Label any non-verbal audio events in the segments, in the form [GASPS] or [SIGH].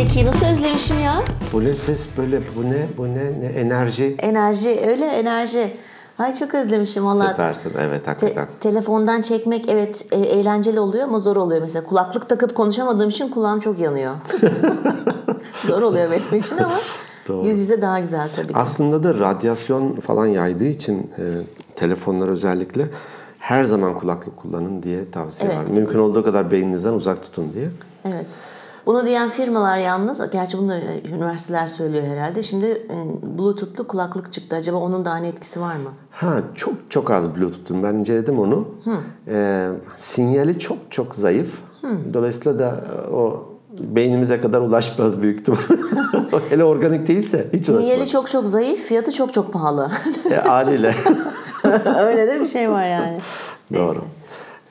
Zeki nasıl özlemişim ya? Bu ne ses böyle bu ne bu ne ne enerji. Enerji öyle enerji. Ay çok özlemişim valla. Süpersin evet Te- hakikaten. telefondan çekmek evet e, eğlenceli oluyor ama zor oluyor mesela. Kulaklık takıp konuşamadığım için kulağım çok yanıyor. [LAUGHS] zor oluyor benim için ama [LAUGHS] Doğru. yüz yüze daha güzel tabii ki. Aslında da radyasyon falan yaydığı için e, telefonlar özellikle her zaman kulaklık kullanın diye tavsiye Evet. var. Mümkün olduğu kadar beyninizden uzak tutun diye. Evet. Bunu diyen firmalar yalnız, gerçi bunu e, üniversiteler söylüyor herhalde. Şimdi e, Bluetooth'lu kulaklık çıktı. Acaba onun da aynı etkisi var mı? Ha çok çok az Bluetooth'un. Ben inceledim onu. E, sinyali çok çok zayıf. Dolayısıyla da e, o beynimize kadar ulaşmaz büyük ihtimal. [LAUGHS] Hele organik değilse hiç Sinyali ulaşmaz. çok çok zayıf, fiyatı çok çok pahalı. E, haliyle. [LAUGHS] Öyle de bir şey var yani. Doğru.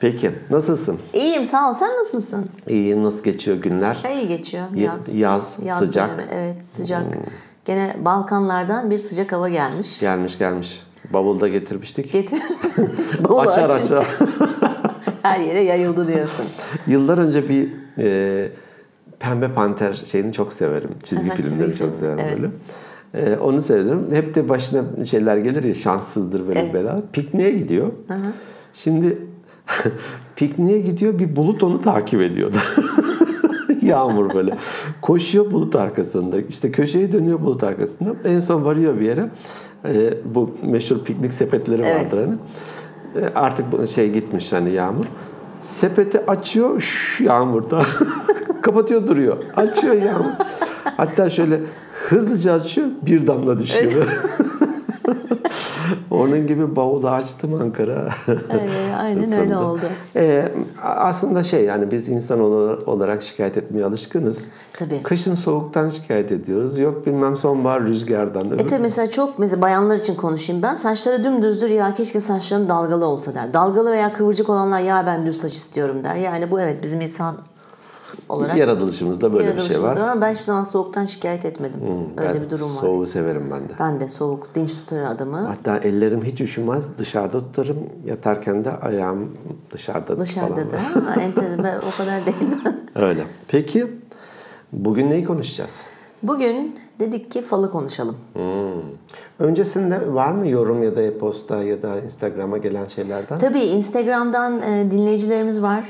Peki nasılsın? İyiyim sağ ol. Sen nasılsın? İyi nasıl geçiyor günler? İyi geçiyor. Y- Yaz. yaz, sıcak. Hmm. dönemi, Evet sıcak. Gene Balkanlardan bir sıcak hava gelmiş. Gelmiş gelmiş. Bavulda getirmiştik. Getir. [LAUGHS] [LAUGHS] Bavulu Açar açar. [LAUGHS] her yere yayıldı diyorsun. Yıllar önce bir e, Pembe Panter şeyini çok severim. Çizgi Aha, filmleri çizgi çok severim evet. böyle. E, onu seyrediyorum. Hep de başına şeyler gelir ya şanssızdır böyle Evet. bela. Pikniğe gidiyor. Şimdi [LAUGHS] pikniğe gidiyor bir bulut onu takip ediyor. [LAUGHS] Yağmur böyle. Koşuyor bulut arkasında. İşte köşeye dönüyor bulut arkasında. En son varıyor bir yere. E, bu meşhur piknik sepetleri Evet. vardır hani. E, artık şey gitmiş hani yağmur. Sepeti açıyor şş, yağmurda. [LAUGHS] Kapatıyor duruyor. Açıyor yağmur. Hatta şöyle hızlıca açıyor bir damla düşüyor. [LAUGHS] Onun gibi bavulu açtım Ankara. Aynen, aynen öyle oldu. Ee, aslında şey yani biz insan ola- olarak şikayet etmeye alışkınız. Tabii. Kışın soğuktan şikayet ediyoruz. Yok bilmem sonbahar rüzgardan. E tabii mesela çok mesela bayanlar için konuşayım ben. Saçları dümdüzdür ya keşke saçlarım dalgalı olsa der. Dalgalı veya kıvırcık olanlar ya ben düz saç istiyorum der. Yani bu evet bizim insan olarak Yaratılışımızda böyle bir şey var. Hmm, ama ben hiçbir zaman soğuktan şikayet etmedim. Öyle Ben bir durum var. Soğuğu severim ben de. Ben de soğuk, dinç tutar adamı. Hatta ellerim hiç üşümez. Dışarıda tutarım. Yatarken de ayağım dışarıda Dışarıda falan. da. [LAUGHS] Enteresan. O kadar değil. Öyle. Peki bugün neyi konuşacağız? Bugün dedik ki falı konuşalım. Hmm. Öncesinde var mı yorum ya da e-posta ya da Instagram'a gelen şeylerden? Tabii Instagram'dan e, dinleyicilerimiz var.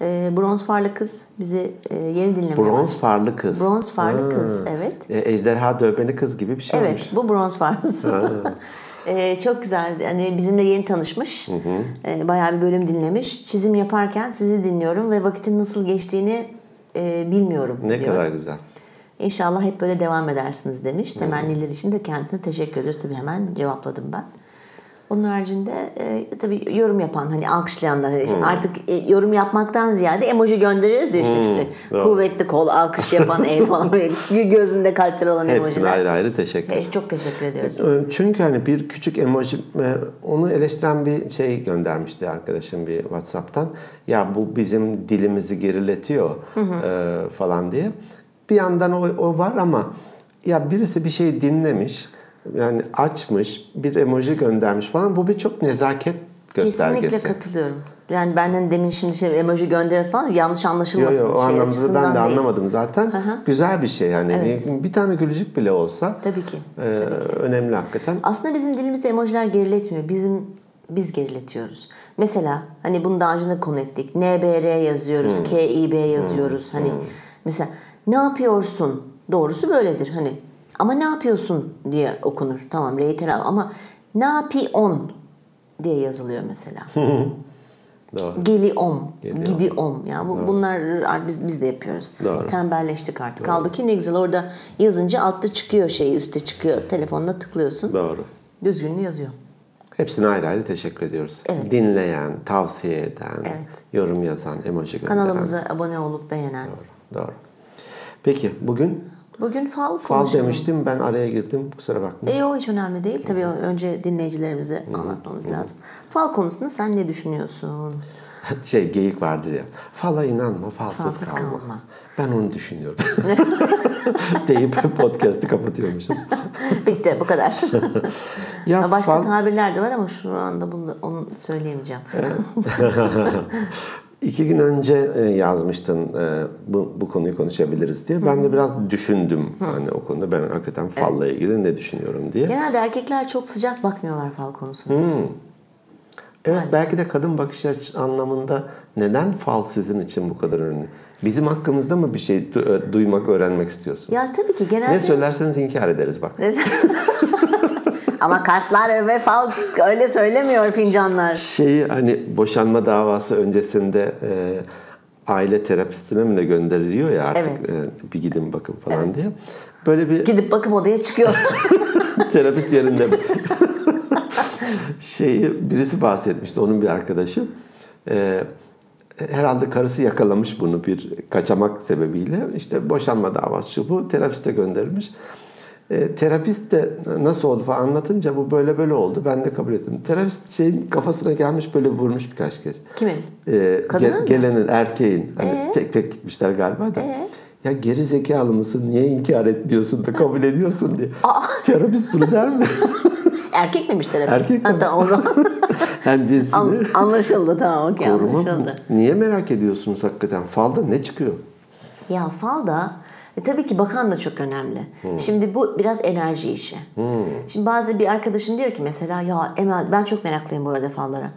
E, Bronz farlı kız bizi e, yeni dinlemeye Bronz başladı. farlı kız. Bronz farlı Ha. kız, evet. E, ejderha dövbeni kız gibi bir şeymiş. Evet, bu bronz farlısı. Ee, [LAUGHS] çok güzel. Hani bizimle yeni tanışmış. Ee, bayağı bir bölüm dinlemiş. Çizim yaparken sizi dinliyorum ve vakitin nasıl geçtiğini e, bilmiyorum Ne diyor. kadar güzel. İnşallah hep böyle devam edersiniz demiş. Temenniler için de kendisine teşekkür ediyoruz. Tabii hemen cevapladım ben. Onun haricinde e, tabii yorum yapan hani alkışlayanlar hani artık e, yorum yapmaktan ziyade emoji gönderiyoruz ya işte, işte doğru. kuvvetli kol, alkış yapan el [LAUGHS] falan gözünde kalpler olan Hepsine emojiler. ayrı ayrı teşekkür. E, çok teşekkür ediyoruz. Ee, Çünkü hani bir küçük emoji e, onu eleştiren bir şey göndermişti arkadaşım bir WhatsApp'tan. Ya bu bizim dilimizi geriletiyor e, falan diye. Bir yandan o, o var ama ya birisi bir şey dinlemiş yani açmış bir emoji göndermiş falan bu bir çok nezaket göstergesi. Kesinlikle katılıyorum. Yani benden demin şimdi şey emoji gönder falan yanlış Yo, anlaşılmasın yo, o şey anlamda ben de değil. anlamadım zaten. hı. Güzel bir şey yani. Evet. Bir, tane gülücük bile olsa Tabii ki. e, önemli hakikaten. Aslında bizim dilimizde emojiler geriletmiyor. Bizim biz geriletiyoruz. Mesela hani bunu daha önce de konu ettik. NBR yazıyoruz, KİB yazıyoruz. Hani mesela ne yapıyorsun? Doğrusu böyledir. Hani ama ne yapıyorsun diye okunur. Tamam telaffuz ama ne yapıyorsun diye yazılıyor mesela. Doğru. Geliom, Geliom. gidiom. Yani bu, bunlar biz biz de yapıyoruz. Doğru. Tembelleştik artık. Halbuki ne güzel orada yazınca altta çıkıyor şey, üstte çıkıyor. Telefonla tıklıyorsun. Doğru. Düzgünlüğü yazıyor. Hepsine ayrı ayrı teşekkür ediyoruz. Evet. Dinleyen, tavsiye eden, Evet. yorum yazan, emoji gönderen. Kanalımıza abone olup beğenen. Doğru. Peki bugün Bugün fal fal konuşalım. demiştim ben araya girdim kusura bakma. E o hiç önemli değil. Tabii önce dinleyicilerimize anlatmamız lazım. Fal konusunda sen ne düşünüyorsun? [LAUGHS] Şey geyik vardır ya. Fala inanma, falsız, Falsız kalma. kalma. Ben onu düşünüyorum. [LAUGHS] Deyip podcast'ı kapatıyormuşuz. [LAUGHS] Bitti bu kadar. Ya Başka fal, tabirler de var ama şu anda bunu onu söyleyemeyeceğim. İki gün önce e, yazmıştın e, bu, bu konuyu konuşabiliriz diye. Ben de biraz düşündüm hani o konuda ben hakikaten falla ilgili ne düşünüyorum diye. Genelde erkekler çok sıcak bakmıyorlar fal konusuna. Evet belki de kadın bakış açısı anlamında neden fal sizin için bu kadar önemli? Bizim hakkımızda mı bir şey du- duymak, öğrenmek istiyorsun? Ya tabii ki genelde... Ne söylerseniz inkar ederiz bak. [LAUGHS] Ama kartlar ve fal öyle söylemiyor fincanlar. Şeyi hani boşanma davası öncesinde e, aile terapistine mi de gönderiliyor ya artık Evet. e, bir gidin bakın falan diye. Böyle bir Gidip bakım odaya çıkıyor. [LAUGHS] terapist yerinde? [LAUGHS] Şeyi birisi bahsetmişti onun bir arkadaşı. Ee, herhalde karısı yakalamış bunu bir kaçamak sebebiyle. İşte boşanma davası şu bu terapiste gönderilmiş. Ee, terapist de nasıl oldu falan anlatınca bu böyle böyle oldu. Ben de kabul ettim. Terapist şeyin kafasına gelmiş böyle vurmuş birkaç kez. Kimin? Kadının ge- mı? gelenin, erkeğin. Hani Ee? tek tek gitmişler galiba da. Ee? Ya geri zekalı mısın? Niye inkar etmiyorsun da kabul ediyorsun diye. Terapist bunu der mi? [LAUGHS] Erkek miymiş terapist? Erkek mi? tamam o zaman. [LAUGHS] Hem cinsini An- anlaşıldı tamam okey anlaşıldı. Niye merak ediyorsunuz hakikaten? Falda ne çıkıyor? Ya fal da e, tabii ki bakan da çok önemli. Hmm. Şimdi bu biraz enerji işi. Şimdi bazı bir arkadaşım diyor ki mesela ya Emel ben çok meraklıyım bu arada fallara.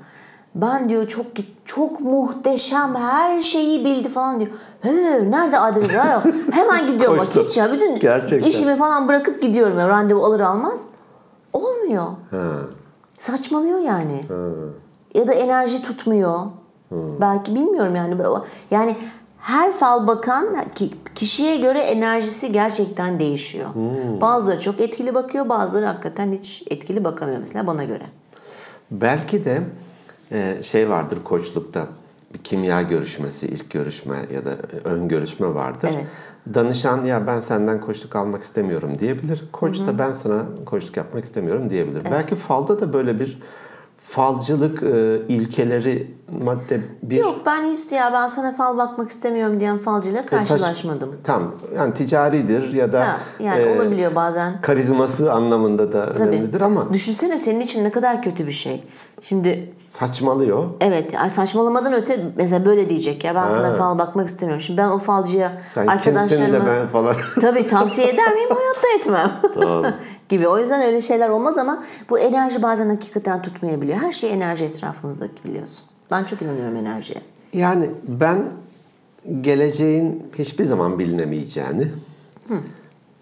Ben diyor çok çok muhteşem her şeyi bildi falan diyor. He, nerede adresi? Ha, Hemen gidiyorum bak hiç ya bütün Gerçekten. işimi falan bırakıp gidiyorum ya randevu alır almaz. Olmuyor. Ha, Saçmalıyor yani. ha. Ya da enerji tutmuyor. Belki bilmiyorum yani. Yani her fal bakan ki- kişiye göre enerjisi gerçekten değişiyor. Bazıları çok etkili bakıyor, bazıları hakikaten hiç etkili bakamıyor mesela bana göre. Belki de e, şey vardır koçlukta bir kimya görüşmesi, ilk görüşme ya da ön görüşme vardır. Evet. Danışan ya ben senden koçluk almak istemiyorum diyebilir. Koç da ben sana koçluk yapmak istemiyorum diyebilir. Belki falda da böyle bir falcılık e, ilkeleri madde bir Yok ben hiç ya ben sana fal bakmak istemiyorum diyen falcıyla saç- karşılaşmadım. Tamam. Yani ticaridir ya da Ha, yani e, olabiliyor bazen. karizması anlamında da Tabii. önemlidir ama Düşünsene senin için ne kadar kötü bir şey. Şimdi saçmalıyor. Evet yani saçmalamadan öte mesela böyle diyecek ya ben sana Ha. fal bakmak istemiyorum. Şimdi ben o falcıya Sen kimsin arkadaşlarıma de ben falan. tabii tavsiye eder miyim? [LAUGHS] Hayatta etmem. Tamam. Gibi. O yüzden öyle şeyler olmaz ama bu enerji bazen hakikaten tutmayabiliyor. Her şey enerji etrafımızda biliyorsun. Ben çok inanıyorum enerjiye. Yani ben geleceğin hiçbir zaman bilinemeyeceğini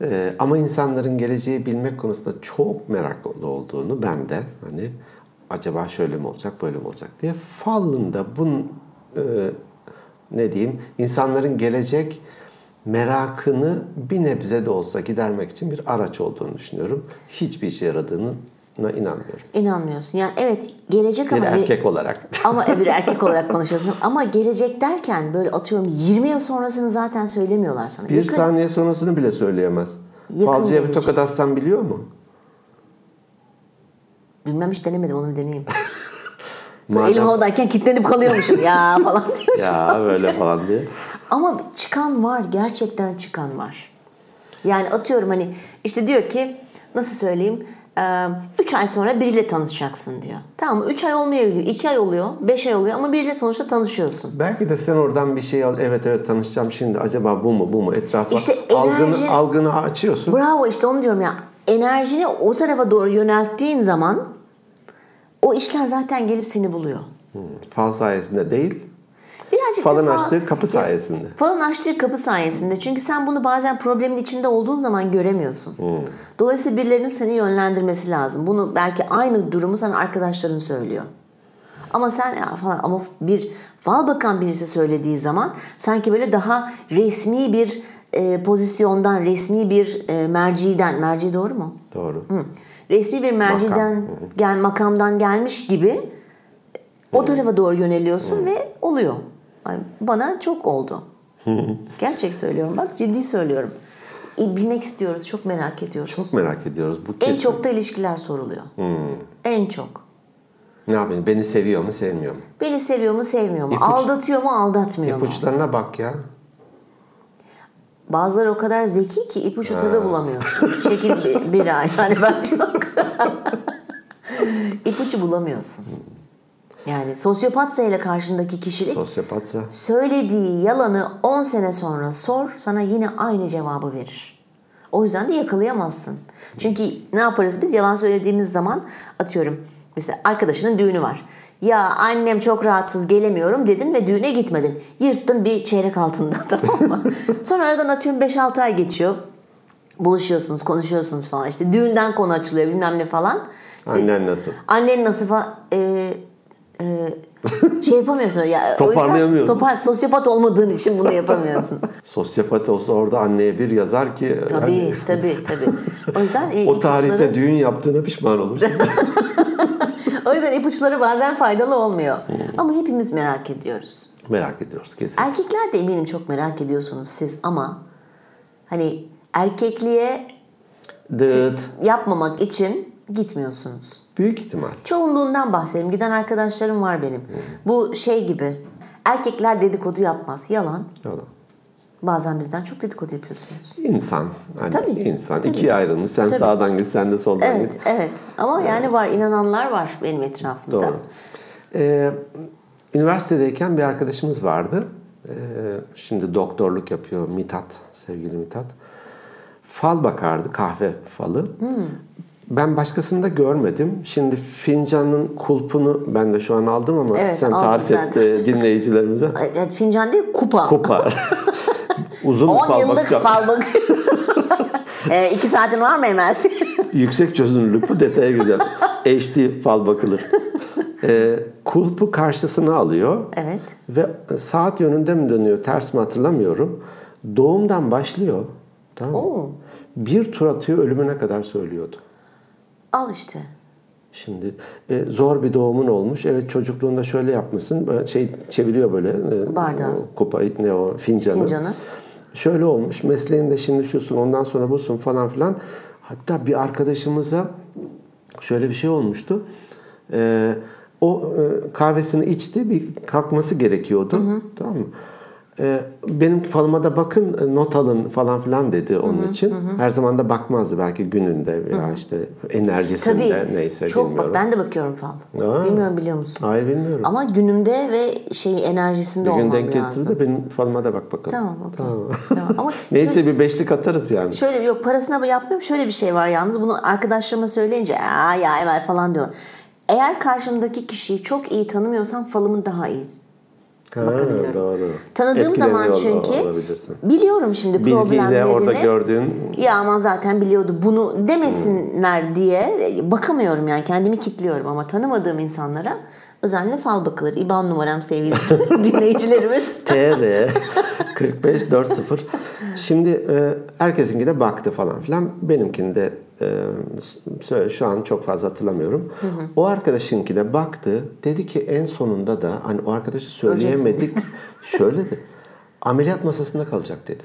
e, ama insanların geleceği bilmek konusunda çok meraklı olduğunu ben de hani acaba şöyle mi olacak böyle mi olacak diye fallında bunun e, ne diyeyim insanların gelecek merakını bir nebze de olsa gidermek için bir araç olduğunu düşünüyorum. Hiçbir işe yaradığına inanmıyorum. İnanmıyorsun. Yani evet gelecek Bir ama erkek olarak. [LAUGHS] ama bir erkek olarak konuşuyorsun. Ama gelecek derken böyle atıyorum 20 yıl sonrasını zaten söylemiyorlar sana. Bir Yakın- saniye sonrasını bile söyleyemez. Falcıya bir tokat atsan biliyor mu? Bilmem hiç denemedim onu bir deneyeyim. [LAUGHS] Madem- Elim havadayken kilitlenip kalıyormuşum ya falan diyor. [LAUGHS] Ya böyle falan diye. Ama çıkan var. Gerçekten çıkan var. Yani atıyorum hani işte diyor ki nasıl söyleyeyim 3 ay sonra biriyle tanışacaksın diyor. Tamam mı? 3 ay olmayabiliyor. 2 ay oluyor. 5 ay oluyor ama biriyle sonuçta tanışıyorsun. Belki de sen oradan bir şey al. Evet evet tanışacağım şimdi. Acaba bu mu bu mu? Etrafa İşte algını, enerji- algını açıyorsun. Bravo işte onu diyorum ya. Enerjini o tarafa doğru yönelttiğin zaman o işler zaten gelip seni buluyor. Fal sayesinde değil. Birazcık Falın da fa- açtığı kapı sayesinde. Falın açtığı kapı sayesinde. Çünkü sen bunu bazen problemin içinde olduğun zaman göremiyorsun. Dolayısıyla birilerinin seni yönlendirmesi lazım. Bunu belki aynı durumu sana arkadaşların söylüyor. Ama sen ya falan ama bir fal bakan birisi söylediği zaman sanki böyle daha resmi bir e, pozisyondan, resmi bir e, merciden, merci doğru mu? Doğru. Hı. Resmi bir merciden, gel makamdan gelmiş gibi o tarafa doğru yöneliyorsun ve oluyor. Bana çok oldu. [LAUGHS] Gerçek söylüyorum bak ciddi söylüyorum. E, bilmek istiyoruz, çok merak ediyoruz. Çok merak ediyoruz. Bu en kesin. çok da ilişkiler soruluyor. En çok. Ne yapayım? Beni seviyor mu sevmiyor mu? Beni seviyor mu, sevmiyor mu? İpuç- Aldatıyor mu, aldatmıyor mu? İpuçlarına bak ya. Bazıları o kadar zeki ki ipucu tabi bulamıyorsun. Şekil bir, bir ay. Yani ben çok... [LAUGHS] ipucu bulamıyorsun. Yani sosyopatsa ile karşındaki kişilik Sosyopatsa. söylediği yalanı 10 sene sonra sor sana yine aynı cevabı verir. O yüzden de yakalayamazsın. Çünkü ne yaparız biz yalan söylediğimiz zaman atıyorum mesela arkadaşının düğünü var. Ya annem çok rahatsız gelemiyorum dedin ve düğüne gitmedin. Yırttın bir çeyrek altında [LAUGHS] tamam mı? Sonra aradan atıyorum 5-6 ay geçiyor. Buluşuyorsunuz, konuşuyorsunuz falan. İşte düğünden konu açılıyor bilmem ne falan. İşte Annen nasıl? Annen nasıl falan. Ee, şey yapamıyorsun. Ya, Toparlayamıyorsun. Topar, sosyopat olmadığın için bunu yapamıyorsun. [LAUGHS] Sosyopat olsa orada anneye bir yazar ki tabii hani tabii tabii. O yüzden e, o tarihte ipuçları, düğün yaptığına pişman olursun. [LAUGHS] [LAUGHS] o yüzden ipuçları bazen faydalı olmuyor. Ama hepimiz merak ediyoruz. Merak ediyoruz kesin. Erkekler de eminim çok merak ediyorsunuz siz ama hani erkekliğe Dıt. yapmamak için gitmiyorsunuz. Büyük ihtimal. Çoğunluğundan bahsedeyim. Giden arkadaşlarım var benim. Bu şey gibi. Erkekler dedikodu yapmaz. Yalan. Yalan. Bazen bizden çok dedikodu yapıyorsunuz. İnsan. Hani Tabii, insan. tabii. ikiye ayrılmış. Sen Tabii. sağdan git, sen de soldan Evet, git. evet. Ama yani var, inananlar var benim etrafımda. Doğru. Ee, üniversitedeyken bir arkadaşımız vardı. Ee, şimdi doktorluk yapıyor Mithat, sevgili Mithat. Fal bakardı, kahve falı. Hmm. Ben başkasını da görmedim. Şimdi fincanın kulpunu ben de şu an aldım ama Evet, sen tarif et de. e, dinleyicilerimize. [LAUGHS] Evet, fincan değil, kupa. Kupa. [LAUGHS] Uzun bir 10 fal yıllık fal bakıyorum. [LAUGHS] e, iki saatin var mı Emel? Yüksek çözünürlük detaya güzel. HD fal bakılır. Ee, kulpu karşısına alıyor. evet. Ve saat yönünde mi dönüyor, ters mi hatırlamıyorum. Doğumdan başlıyor. Tamam mı? Oo. Bir tur atıyor, ölümüne kadar söylüyordu. Al işte. Şimdi e, zor bir doğumun olmuş. Evet çocukluğunda şöyle yapmışsın. Şey çeviriyor böyle. E, Bardağı. o Kupayı, ne o fincanı. Fincanı. Şöyle olmuş. Mesleğinde şimdi şusun, ondan sonra busun falan filan. Hatta bir arkadaşımıza şöyle bir şey olmuştu. E, o e, kahvesini içti. Bir kalkması gerekiyordu. Tamam mı? E, benim falıma da bakın e, not alın falan filan dedi onun için. Her zaman da bakmazdı belki gününde veya işte enerjisinde Tabii. neyse çok bilmiyorum. bak ben de bakıyorum fal. Aa. Bilmiyorum biliyor musun? Hayır bilmiyorum. Ama günümde ve şey enerjisinde bir gün olmam denk lazım. de benim falıma da bak bakalım. Tamam, okey. Tamam. [LAUGHS] Ama Neyse bir beşlik atarız yani. Şöyle yok parasına yapmıyorum. Şöyle bir şey var yalnız. Bunu arkadaşlarıma söyleyince aa ya Emel falan diyorlar. Eğer karşımdaki kişiyi çok iyi tanımıyorsam falımı daha iyi Ha, bakabiliyorum. doğru. Tanıdığım zaman çünkü biliyorum şimdi Bilgiyle problemlerini. orada gördüğün Ya aman zaten biliyordu bunu demesinler diye bakamıyorum yani kendimi kilitliyorum ama tanımadığım insanlara özellikle fal bakılır. İban numaram sevgili [LAUGHS] dinleyicilerimiz. TR 4540. Şimdi e, herkesinki de baktı falan filan. Benimkinde söyle- şu an çok fazla hatırlamıyorum. O arkadaşınki de baktı. Dedi ki en sonunda da hani o arkadaşı söyleyemedik. [LAUGHS] Şöyle de ameliyat masasında kalacak dedi.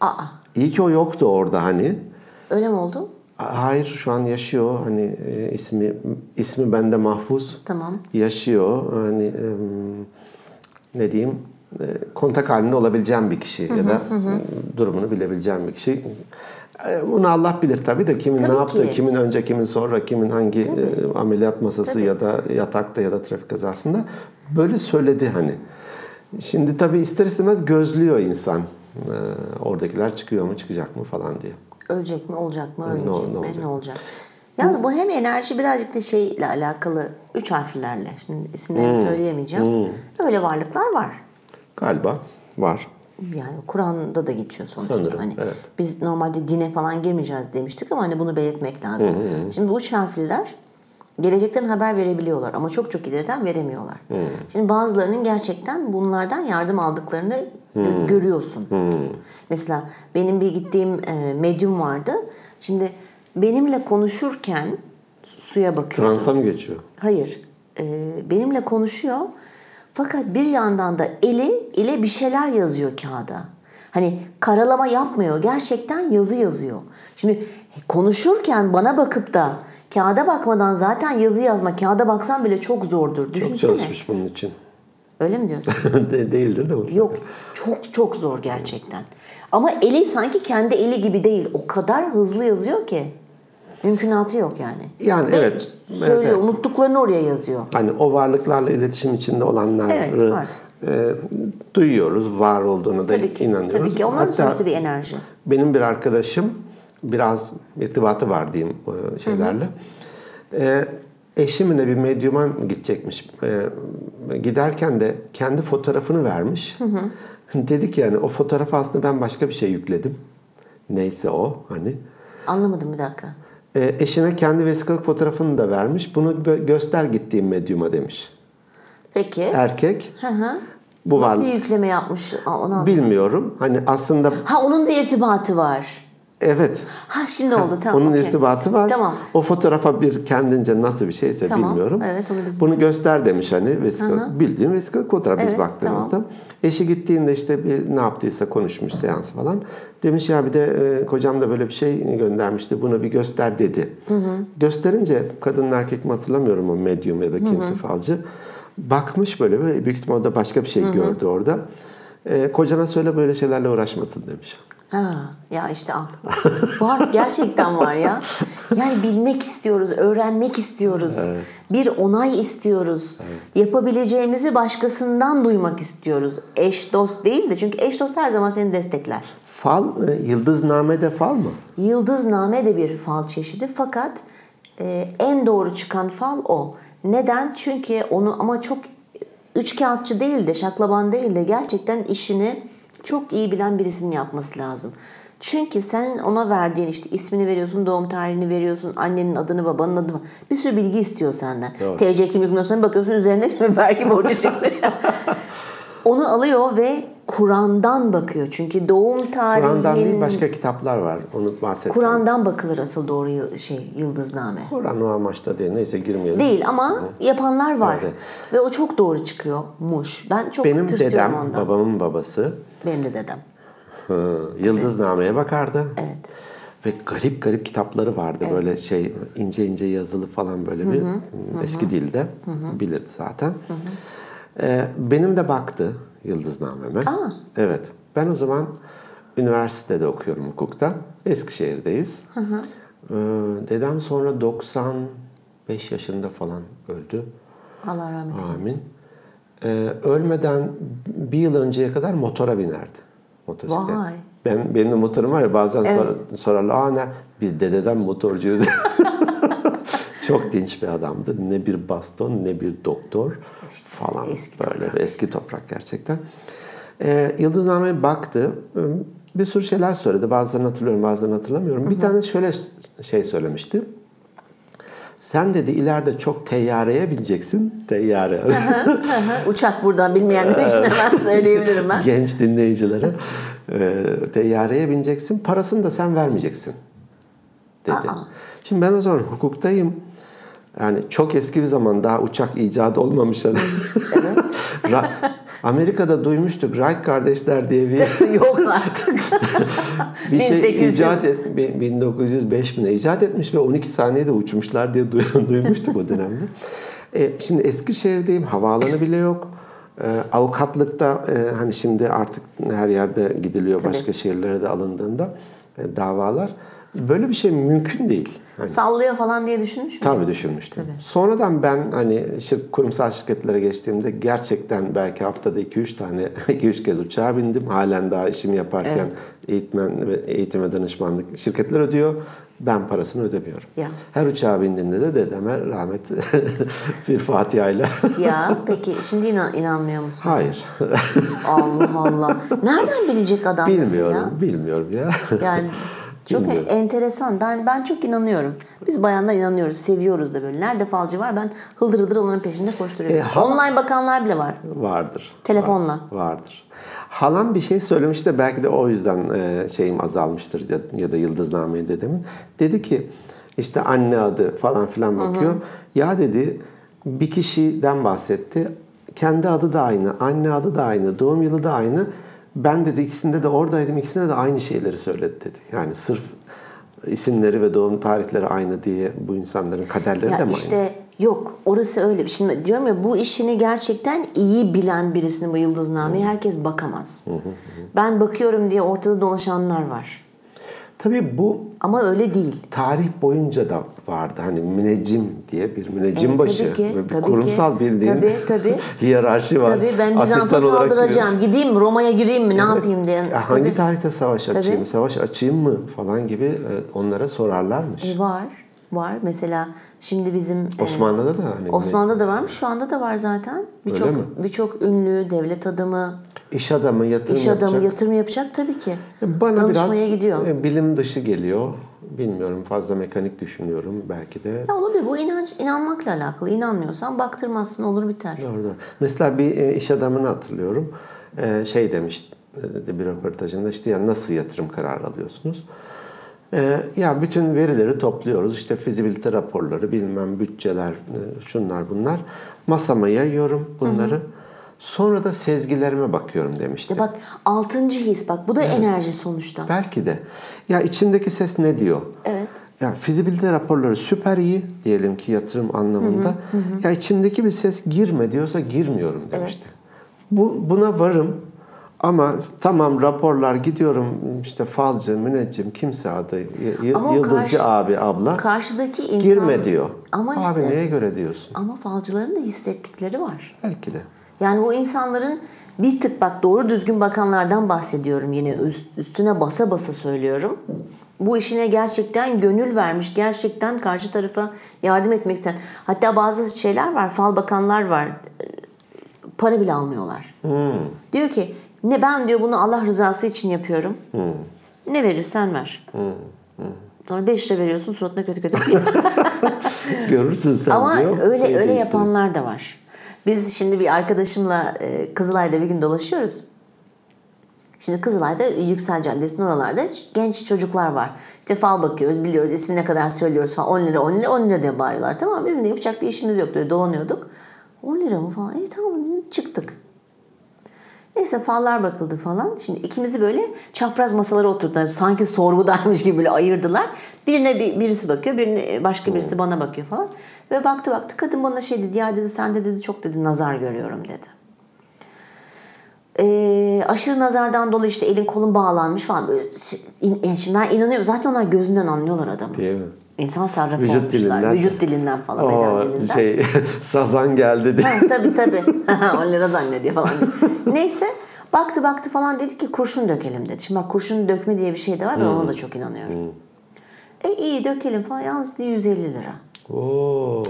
Aa İyi ki o yoktu orada hani. öyle mi oldu? Hayır şu an yaşıyor. Hani e, ismi ismi bende mahfuz. Tamam. Yaşıyor. Hani ne diyeyim? e, kontak halinde olabileceğim bir kişi ya da durumunu bilebileceğim bir kişi. E, Bunu Allah bilir tabii de kimin Tabii ne yaptı, ki. kimin önce, kimin sonra, kimin hangi e, ameliyat masası Tabii. ya da yatakta ya da trafik kazasında böyle söyledi hani. Şimdi tabii ister istemez gözlüyor insan. E, oradakiler çıkıyor mu, çıkacak mı falan diye. Ölecek mi, olacak mı, Ne- ölmeyecek ne mi, olacak? ne olacak? Yalnız bu hem enerji birazcık da şeyle alakalı üç harflerle. Şimdi isimlerini Hmm. söyleyemeyeceğim. Öyle varlıklar var. Galiba var. Yani Kur'an'da da geçiyor sonuçta. Sanırım, hani evet. Biz normalde dine falan girmeyeceğiz demiştik ama hani bunu belirtmek lazım. Şimdi bu harfliler gelecekten haber verebiliyorlar ama çok çok ileriden veremiyorlar. Şimdi bazılarının gerçekten bunlardan yardım aldıklarını gö- görüyorsun. Mesela benim bir gittiğim e, medyum vardı. Şimdi benimle konuşurken su- suya bakıyor. Transa mı geçiyor? Hayır. Ee, benimle konuşuyor. Fakat bir yandan da eli ile bir şeyler yazıyor kağıda. Hani karalama yapmıyor. Gerçekten yazı yazıyor. Şimdi konuşurken bana bakıp da kağıda bakmadan zaten yazı yazma. Kağıda baksan bile çok zordur. Çok Düşünsene. çalışmış bunun için. Öyle mi diyorsun? [LAUGHS] De- değildir de mutlaka. Yok. Çok çok zor gerçekten. Ama eli sanki kendi eli gibi değil. O kadar hızlı yazıyor ki. Mümkünatı yok yani. Yani Ve evet, Söylüyor. evet, evet. Unuttuklarını oraya yazıyor. Hani o varlıklarla iletişim içinde olanları Evet, var. e, duyuyoruz, var olduğuna da Tabii ki. inanıyoruz. Tabii ki. Onlar sonuçta bir enerji. benim bir arkadaşım biraz irtibatı var diyeyim e, şeylerle. E, eşimle bir medyuma gidecekmiş. E, giderken de kendi fotoğrafını vermiş. [LAUGHS] Dedi ki yani o fotoğrafı aslında ben başka bir şey yükledim. Neyse o hani. Anlamadım bir dakika. E, eşine kendi vesikalık fotoğrafını da vermiş. Bunu gö- göster gittiğim medyuma demiş. Peki. Erkek. Hı hı. Bu Nasıl var. yükleme yapmış? Onu. Bilmiyorum. Hani aslında Ha onun da irtibatı var. Evet. Ha şimdi oldu [LAUGHS] tamam. Onun okey. irtibatı var. Tamam. O fotoğrafa bir kendince nasıl bir şeyse Tamam, bilmiyorum. evet, onu biz Bunu göster demiş hani vesikalık. Bildiğim vesikalık fotoğraf biz Evet, baktığımızda. Eşi gittiğinde işte bir ne yaptıysa konuşmuş seans falan. Demiş ya bir de e, kocam da böyle bir şey göndermişti. Bunu bir göster dedi. Gösterince kadın erkek mi hatırlamıyorum o medyum ya da kimse falcı. Bakmış böyle ve büyük ihtimalle başka bir şey gördü orada. E, kocana söyle böyle şeylerle uğraşmasın demiş. Ha, ya işte al. Var gerçekten var ya. Yani bilmek istiyoruz, öğrenmek istiyoruz. Bir onay istiyoruz. Yapabileceğimizi başkasından duymak istiyoruz. Eş dost değil de çünkü eş dost her zaman seni destekler. Fal, e, yıldıznamede fal mı? Yıldızname de bir fal çeşidi fakat e, en doğru çıkan fal o. Neden? Çünkü onu ama çok üç kağıtçı değil de şaklaban değil de gerçekten işini çok iyi bilen birisinin yapması lazım. Çünkü sen ona verdiğin işte ismini veriyorsun, doğum tarihini veriyorsun, annenin adını, babanın adını, bir sürü bilgi istiyor senden. Doğru. TC kimlik numarasına bakıyorsun üzerine [LAUGHS] vergi borcu çıktı. [LAUGHS] Onu alıyor ve Kur'an'dan bakıyor. Çünkü doğum tarihin... Kur'an'dan değil başka kitaplar var. Onu bahsettim. Kur'an'dan bakılır asıl doğru şey yıldızname. Kur'an o amaçta değil. Neyse girmeyelim. Değil ama yapanlar var. Evet. Ve o çok doğru çıkıyormuş. Ben çok Benim dedem, ondan. babamın babası Benim de dedem. hı, yıldıznameye bakardı. Evet. Ve garip garip kitapları vardı. Böyle şey ince ince yazılı falan böyle bir eski dilde. Bilirdi zaten. Ee, benim de baktı yıldıznameme. Aa. Evet. Ben o zaman üniversitede okuyorum hukukta. Eskişehir'deyiz. Ee, dedem sonra 95 yaşında falan öldü. Allah rahmet eylesin. Amin. Ee, ölmeden bir yıl önceye kadar motora binerdi. Motosiklet. Vay. Ben benim de motorum var ya bazen Evet. sor- sorarlar. Aa ne? Biz dededen motorcuyuz. [LAUGHS] Çok dinç bir adamdı. Ne bir baston ne bir doktor İşte falan. eski böyle toprak eski toprak gerçekten. Ee, Yıldızname'ye baktı. Ee, Bir sürü şeyler söyledi. Bazılarını hatırlıyorum, bazılarını hatırlamıyorum. Bir tane şöyle şey söylemişti. Sen dedi ileride çok teyyareye bineceksin. Teyyare. Uçak buradan bilmeyenler için hemen [LAUGHS] söyleyebilirim ben. Genç dinleyicilere. E, teyyareye bineceksin. Parasını da sen vermeyeceksin. Dedi. Aa. Şimdi ben o zaman hukuktayım. Yani çok eski bir zaman daha uçak icadı olmamış. Evet. [LAUGHS] Amerika'da duymuştuk. Wright kardeşler diye bir [LAUGHS] Yok artık. [LAUGHS] bir şey 1800 icat et, bi- 1905 mi ne icat etmiş ve 12 saniyede uçmuşlar diye duy- duymuştuk o dönemde. E, şimdi Eskişehir'deyim, havaalanı bile yok. E, avukatlıkta e, hani şimdi artık her yerde gidiliyor Tabii. başka şehirlere de alındığında e, davalar. Böyle bir şey mümkün değil. Hani, Sallıyor falan diye düşünmüş mü? Tabii düşünmüştüm. Sonradan ben hani şir- kurumsal şirketlere geçtiğimde gerçekten belki haftada 2-3 tane [LAUGHS] 2-3 kez uçağa bindim. Halen daha işimi yaparken Evet. eğitmen ve eğitim ve danışmanlık şirketler ödüyor. Ben parasını ödemiyorum. Ya. Her uçağa bindiğimde de dedeme rahmet [LAUGHS] bir Fatiha ile. [LAUGHS] Ya peki şimdi inan, inanmıyor musun? Hayır. Allah Allah. Nereden bilecek adam bilmiyorum. mesela? Bilmiyorum ya. Yani çok Bilmiyorum. enteresan. Ben ben çok inanıyorum. Biz bayanlar inanıyoruz, seviyoruz da böyle. Nerede falcı var ben hıldır hıldır onların peşinde koşturuyorum. E, ha- Online bakanlar bile var. Vardır. Telefonla. Var- vardır. Halam bir şey söylemişti de belki de o yüzden e, şeyim azalmıştır ya, ya da yıldıznameyi dedemin. Dedi ki işte anne adı falan filan bakıyor. Ya dedi bir kişiden bahsetti. Kendi adı da aynı, anne adı da aynı, doğum yılı da aynı. Ben dedi ikisinde de oradaydım, ikisinde de aynı şeyleri söyledi dedi. Yani sırf isimleri ve doğum tarihleri aynı diye bu insanların kaderleri de Ya mi aynı? işte yok orası öyle. Şimdi diyorum ya bu işini gerçekten iyi bilen birisinin bu yıldıznameyi herkes bakamaz. Ben bakıyorum diye ortada dolaşanlar var. Tabii bu Ama öyle değil. tarih boyunca da vardı. Hani müneccim diye bir müneccim Evet, başı. tabii ki, bir tabii kurumsal ki. bildiğin Tabii, tabii. [LAUGHS] hiyerarşi var. Tabii ben Bizans'a olarak saldıracağım. Gideyim Roma'ya gireyim mi ne yapayım diye. Hangi Tabii. tarihte savaş açayım, Tabii. savaş açayım mı falan gibi e, onlara sorarlarmış. E, var. Var. Mesela şimdi bizim e, Osmanlı'da da hani Osmanlı'da da varmış. Şu anda da var zaten. Birçok birçok ünlü devlet adamı, iş adamı, yatırım iş adamı yapacak. yatırım yapacak tabii ki. Bana Danışmaya biraz gidiyor. e, bilim dışı geliyor. Bilmiyorum fazla mekanik düşünüyorum belki de. Ya olabilir. Bu inanç inanmakla alakalı. İnanmıyorsan baktırmazsın olur biter. Doğru. Mesela bir e, iş adamını hatırlıyorum. Şey demiş bir röportajında işte ya nasıl yatırım kararı alıyorsunuz? E, ya bütün verileri topluyoruz. İşte fizibilite raporları, bilmem bütçeler, e, şunlar bunlar. Masama yayıyorum bunları. Sonra da sezgilerime bakıyorum demişti. İşte bak altıncı his bak bu da enerji sonuçta. Belki de. Ya içimdeki ses ne diyor? Evet. Ya fizibilite raporları süper iyi diyelim ki yatırım anlamında. Ya içimdeki bir ses girme diyorsa girmiyorum demişti. Bu buna varım ama tamam raporlar gidiyorum işte falcı, müneccim kimse adı y- Ama yıldızcı karşı- abi abla Karşıdaki insan... girme diyor. Ama abi işte neye göre diyorsun? ama falcıların da hissettikleri var. Belki de. Yani bu insanların bir tık bak doğru düzgün bakanlardan bahsediyorum yine üst- üstüne basa basa söylüyorum. Bu işine gerçekten gönül vermiş, gerçekten karşı tarafa yardım etmek isteyen. Hatta bazı şeyler var, fal bakanlar var. Para bile almıyorlar. Diyor ki ne ben diyor bunu Allah rızası için yapıyorum. Ne verirsen ver. Sonra 5 lira veriyorsun suratına kötü kötü. [LAUGHS] Görürsün sen Ama diyor. öyle şey öyle yapanlar da var. Biz şimdi bir arkadaşımla e, Kızılay'da bir gün dolaşıyoruz. Şimdi Kızılay'da Yüksel Caddesi'nin oralarda genç çocuklar var. İşte fal bakıyoruz, biliyoruz, ismine kadar söylüyoruz falan. 10 lira, 10 lira, 10 lira diye bağırıyorlar. Tamam bizim de yapacak bir işimiz yok böyle dolanıyorduk. 10 lira mı falan? İyi tamam çıktık. Neyse fallar bakıldı falan. Şimdi ikimizi böyle çapraz masalara oturttular. Sanki sorgudaymış gibi böyle ayırdılar. Birine bir, birisi bakıyor, birine başka birisi bana bakıyor falan. Ve baktı baktı kadın bana şey dedi ya dedi sen de dedi çok dedi nazar görüyorum dedi. Ee, aşırı nazardan dolayı işte elin kolun bağlanmış falan. Böyle, şimdi ben inanıyorum. Zaten onlar gözünden anlıyorlar adamı. Değil mi? İnsan sarrafı Vücut olmuşlar. dilinden. Vücut dilinden falan. beden O dilinden. şey [LAUGHS] sazan geldi diye. Ha, tabii tabii. [LAUGHS] [LAUGHS] 10 lira zannediyor falan. Neyse baktı baktı falan dedi ki kurşun dökelim dedi. Şimdi bak kurşun dökme diye bir şey de var. Ben ona da çok inanıyorum. E iyi dökelim falan. Yalnız dedi 150 lira. Oo.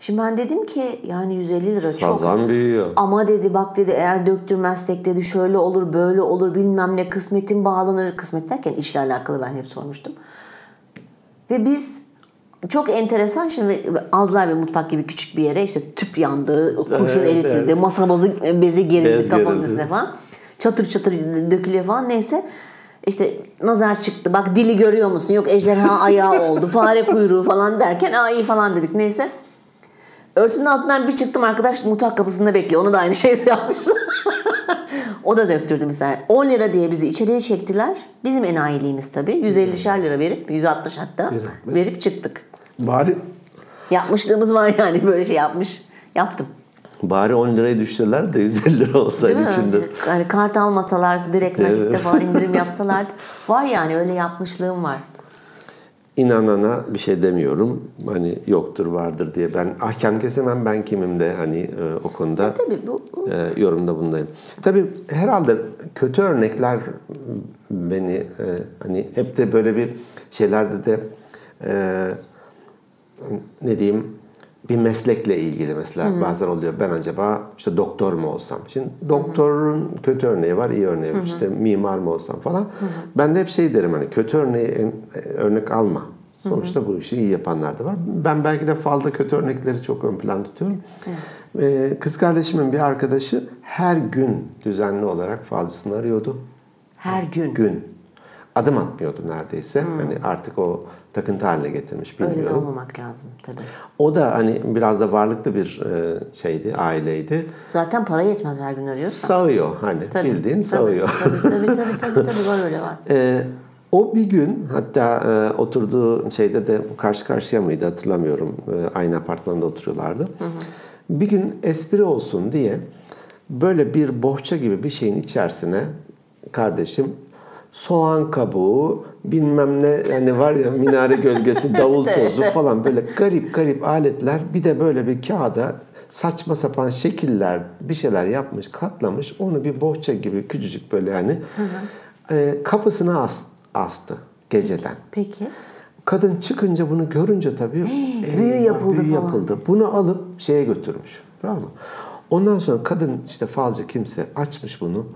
Şimdi ben dedim ki yani 150 lira çok. Sazan büyüyor. Ama dedi bak dedi eğer döktürmezsek dedi şöyle olur böyle olur bilmem ne kısmetin bağlanır. Kısmet derken işle alakalı ben hep sormuştum. Ve biz çok enteresan şimdi aldılar bir mutfak gibi küçük bir yere işte tüp yandı, kurşun Evet, eritildi, evet. masa bazı bezi gerildi Bez kafanın gerildi. üstüne falan. Çatır çatır dökülüyor falan neyse. İşte nazar çıktı bak dili görüyor musun yok ejderha [LAUGHS] ayağı oldu fare kuyruğu falan derken aa iyi falan dedik neyse. Örtünün altından bir çıktım arkadaş mutfak kapısında bekliyor. Onu da aynı şeyi [LAUGHS] yapmışlar. [LAUGHS] o da döktürdü mesela. 10 lira diye bizi içeriye çektiler. Bizim enayiliğimiz tabii. 150'şer lira verip 160 hatta 160. verip çıktık. Bari Yapmışlığımız var yani böyle şey yapmış. Yaptım. bari 10 liraya düştüler de 150 lira Değil olsaydı mi? içinde. Hani kart almasalar direkt nakitte falan indirim [LAUGHS] yapsalar var yani öyle yapmışlığım var. İnanana bir şey demiyorum. Hani yoktur vardır diye ben ahkam kesemem ben kimim de hani e, o konuda Tabii bu, bu e, yorumda bundayım. Tabii herhalde kötü örnekler beni e, hani hep de böyle bir şeylerde de e, ne diyeyim bir meslekle ilgili mesela bazen oluyor. Ben acaba işte doktor mu olsam? Şimdi doktorun kötü örneği var, iyi örneği var. İşte mimar mı olsam falan. Ben de hep şey derim hani kötü örneği e, örnek alma. Sonuçta bu işi iyi yapanlar da var. Ben belki de falda kötü örnekleri çok ön plan tutuyorum. Ee, Kız kardeşimin bir arkadaşı her gün düzenli olarak falcısını arıyordu. her gün. Gün. Adım atmıyordu neredeyse. Hani artık o takıntı haline getirmiş Öyle bilmiyorum. olmamak lazım tabii. O da hani biraz da varlıklı bir e, şeydi, aileydi. Zaten para yetmez her gün arıyorsan. Sağıyor hani Tabii, bildiğin tabii, sağıyor. Tabii tabii tabii [LAUGHS] tabii, tabii var öyle var. Ee, o bir gün hatta e, oturduğu şeyde de karşı karşıya mıydı hatırlamıyorum. E, aynı apartmanda oturuyorlardı. Bir gün espri olsun diye böyle bir bohça gibi bir şeyin içerisine kardeşim soğan kabuğu, bilmem ne yani var ya minare gölgesi davul tozu falan böyle garip garip aletler bir de böyle bir kağıda saçma sapan şekiller bir şeyler yapmış katlamış onu bir bohça gibi küçücük böyle yani e, kapısına as, astı geceden. Peki. Kadın çıkınca bunu görünce tabii [GASPS] büyü eyvah, yapıldı büyü falan. yapıldı. Bunu alıp şeye götürmüş. Tamam mı? Ondan sonra kadın işte falcı kimse açmış bunu.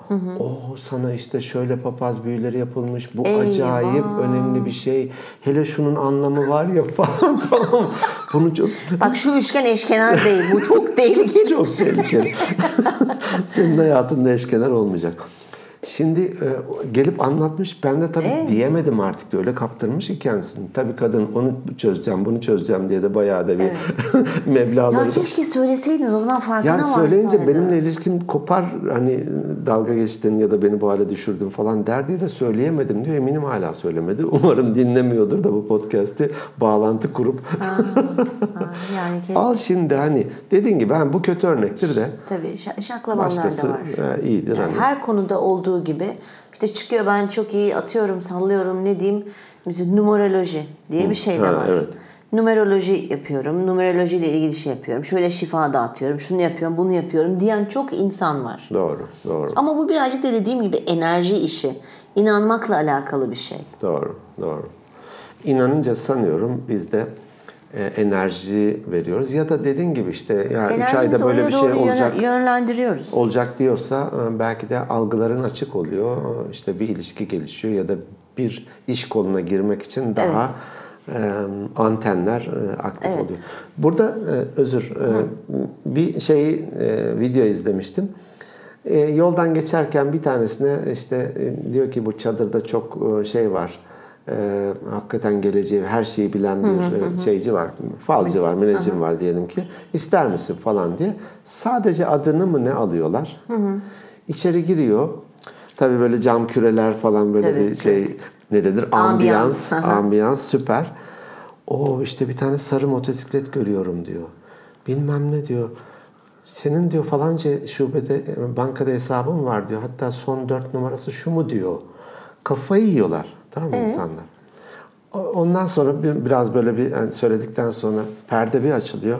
O sana işte şöyle papaz büyüleri yapılmış. Bu Eyvah. acayip önemli bir şey. Hele şunun anlamı var ya [LAUGHS] falan falan. Bunu çok Bak şu üçgen eşkenar değil. Bu çok [LAUGHS] tehlikeli. çok tehlikeli. [LAUGHS] Senin hayatında eşkenar olmayacak. Şimdi e, gelip anlatmış. Ben de tabii diyemedim artık diyor. Öyle kaptırmış ki kendisini. Tabii kadın onu çözeceğim, bunu çözeceğim diye de bayağı da bir [LAUGHS] meblağları Ya keşke söyleseydiniz o zaman farkına yani varsaydı. söyleyince benimle ilişkim kopar hani dalga geçtin ya da beni bu hale düşürdün falan der diye de söyleyemedim diyor. Eminim hala söylemedi. [LAUGHS] Umarım dinlemiyordur da bu podcast'i bağlantı kurup Ha, yani ke- al şimdi hani dediğin gibi ben bu kötü örnektir de tabii şa- şaklabanlar başkası da var. e, iyidir Yani hani. her konuda olduğu gibi işte çıkıyor ben çok iyi atıyorum sallıyorum ne diyeyim mesela numeroloji diye bir şey de Ha, var. evet. Numeroloji yapıyorum. Numeroloji ile ilgili şey yapıyorum. Şöyle şifa dağıtıyorum. Şunu yapıyorum, bunu yapıyorum diyen çok insan var. Doğru, doğru, Ama bu birazcık da dediğim gibi enerji işi. İnanmakla alakalı bir şey. doğru, doğru. İnanınca sanıyorum biz de enerji veriyoruz ya da dediğin gibi işte ya üç Enerjimizi ayda böyle bir şey olacak. yönlendiriyoruz. olacak diyorsa e, belki de algıların açık oluyor. E, İşte bir ilişki gelişiyor ya da bir iş koluna girmek için daha e, antenler e, aktif Evet. oluyor. Burada e, özür e, bir şey e, video izlemiştim. E, yoldan geçerken bir tanesine işte e, diyor ki bu çadırda çok e, şey var. E, hakikaten geleceği her şeyi bilen bir e, şeyci var. Falcı var, müneccim var diyelim ki. İster misin falan diye. Sadece adını mı ne alıyorlar? İçeri giriyor. Tabii böyle cam küreler falan böyle Tabii, bir şey klasik. ne denir? Ambiyans. Ambiyans süper. O işte bir tane sarı motosiklet görüyorum diyor. Bilmem ne diyor. Senin diyor falanca şubede e, bankada hesabın var diyor. Hatta son dört numarası şu mu diyor. Kafayı yiyorlar. Tamam mı insanlar? O- Ondan sonra bir- biraz böyle bir yani söyledikten sonra perde bir açılıyor.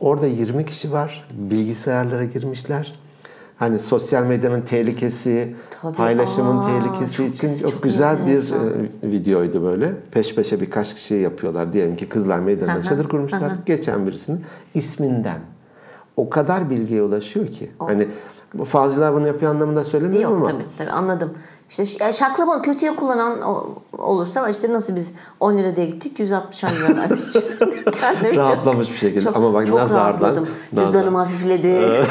Orada 20 kişi var. Bilgisayarlara girmişler. Hani sosyal medyanın tehlikesi, Tabii. paylaşımın Aa, tehlikesi çok için çok, çok güzel bir enteresan. e, videoydu böyle. Peş peşe birkaç kişi yapıyorlar. Diyelim ki Kızlar Meydanı'nda çadır kurmuşlar. Geçen birisinin isminden. O kadar bilgiye ulaşıyor ki. Hani bu falcılar bunu yapıyor anlamında söylemiyorum Yok ama. tabii tabii anladım. İşte ya şaklama kötüye kullanan olursa işte nasıl biz 10 lira diye gittik 160 lira verdik. [LAUGHS] Kendimi çok- Rahatlamış bir şekilde. Ama bak çok nazardan- rahatladım. nazar- Cüzdanım hafifledi. [LAUGHS]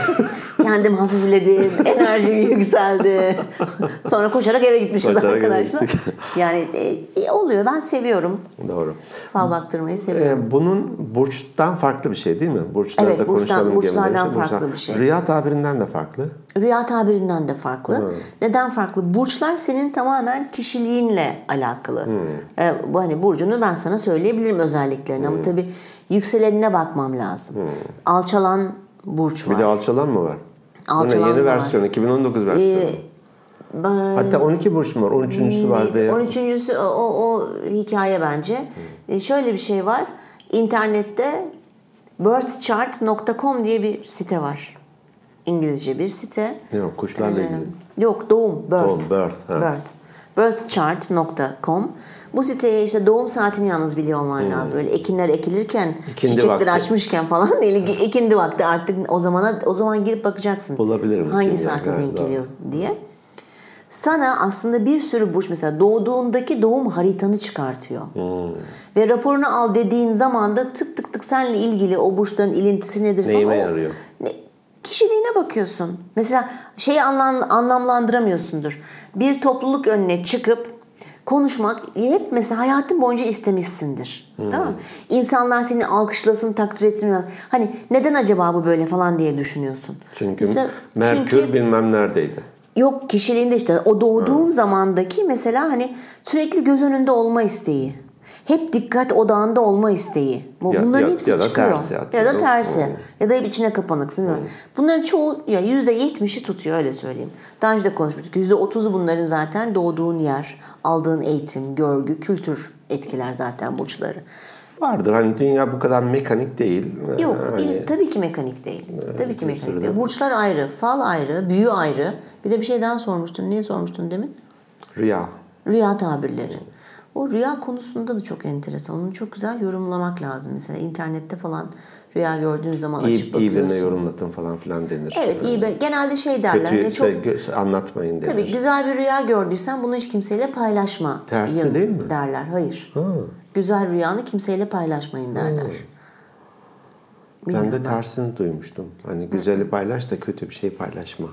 Kendim hafifledim. [LAUGHS] Enerjim yükseldi. Sonra koşarak eve gitmişiz Koşarak arkadaşlar. [LAUGHS] yani e, e, oluyor. Ben seviyorum. Doğru. Fal baktırmayı seviyorum. Ee, bunun burçtan farklı bir şey değil mi? Burçları Evet, burçtan- burçlardan demiştim. farklı Burçlar- bir şey. Rüya tabirinden de farklı. Rüya tabirinden de farklı. Neden farklı? Burçlar senin tamamen kişiliğinle alakalı. Ee, bu hani burcunu ben sana söyleyebilirim özelliklerini ama tabii yükselenine bakmam lazım. Alçalan burç var. Bir de alçalan mı var? Alçalan Yeni versiyon, 2019 versiyonu. Ee, ben- Hatta 12 burç mu var? 13.sü var diye. 13.sü o, o, hikaye bence. Ee, şöyle bir şey var. İnternette birthchart.com diye bir site var. İngilizce bir site. Yok, kuşlarla ilgili. Yok doğum, birth. Doğum, birth, ha. birth. Birthchart.com Bu siteye işte doğum saatini yalnız biliyor olman lazım. Böyle ekinler ekilirken, Hmm. İkindi çiçekler vakti. açmışken falan [LAUGHS] değil. ikindi vakti artık o zamana o zaman girip bakacaksın. Bulabilirim Hangi saate denk geliyor diye. Sana aslında bir sürü burç mesela doğduğundaki doğum haritanı çıkartıyor. Hmm. Ve raporunu al dediğin zaman da tık tık tık seninle ilgili o burçların ilintisi nedir falan. Neyime yarıyor? Ne, kişiliğine bakıyorsun. Mesela şeyi anlam, anlamlandıramıyorsundur. Bir topluluk önüne çıkıp konuşmak hep mesela hayatın boyunca istemişsindir. Hmm. Tamam mı? İnsanlar seni alkışlasın, takdir etsin. Hani neden acaba bu böyle falan diye düşünüyorsun. Çünkü İşte Merkür çünkü- bilmem neredeydi. Yok kişiliğinde işte o doğduğun zamandaki mesela hani sürekli göz önünde olma isteği. Hep dikkat odağında olma isteği. Bu- Ya- Bunların ya- hepsi ya çıkıyor. tersi ya da tersi. Hmm. Ya da hep içine kapanıksın. bilmiyorum. Bunların çoğu ya yüzde yetmişi tutuyor öyle söyleyeyim. Daha önce de konuşmuştuk. Yüzde otuzu bunların zaten doğduğun yer, aldığın eğitim, görgü, kültür etkiler zaten burçları. Vardır hani dünya bu kadar mekanik değil. Yok, Hani- il- tabii ki mekanik değil. tabii ki mekanik değil. de- Burçlar ayrı, fal ayrı, büyü ayrı. Bir de bir şey daha sormuştun. Niye sormuştun demin? Rüya. Rüya tabirleri. O rüya konusunda da çok enteresan. Onu çok güzel yorumlamak lazım. Mesela internette falan rüya gördüğün zaman açıp İyi, iyi bakıyorsun. birine yorumlatın falan filan denir. Evet iyi bir. Genelde şey derler. Kötü hani çok şey, anlatmayın denir. tabii güzel bir rüya gördüysen bunu hiç kimseyle paylaşma. Tersi Yan- değil mi? Derler. Hayır. Ha, Güzel rüyanı kimseyle paylaşmayın derler. ben de tersini duymuştum. Hani güzeli paylaş da kötü bir şey paylaşma.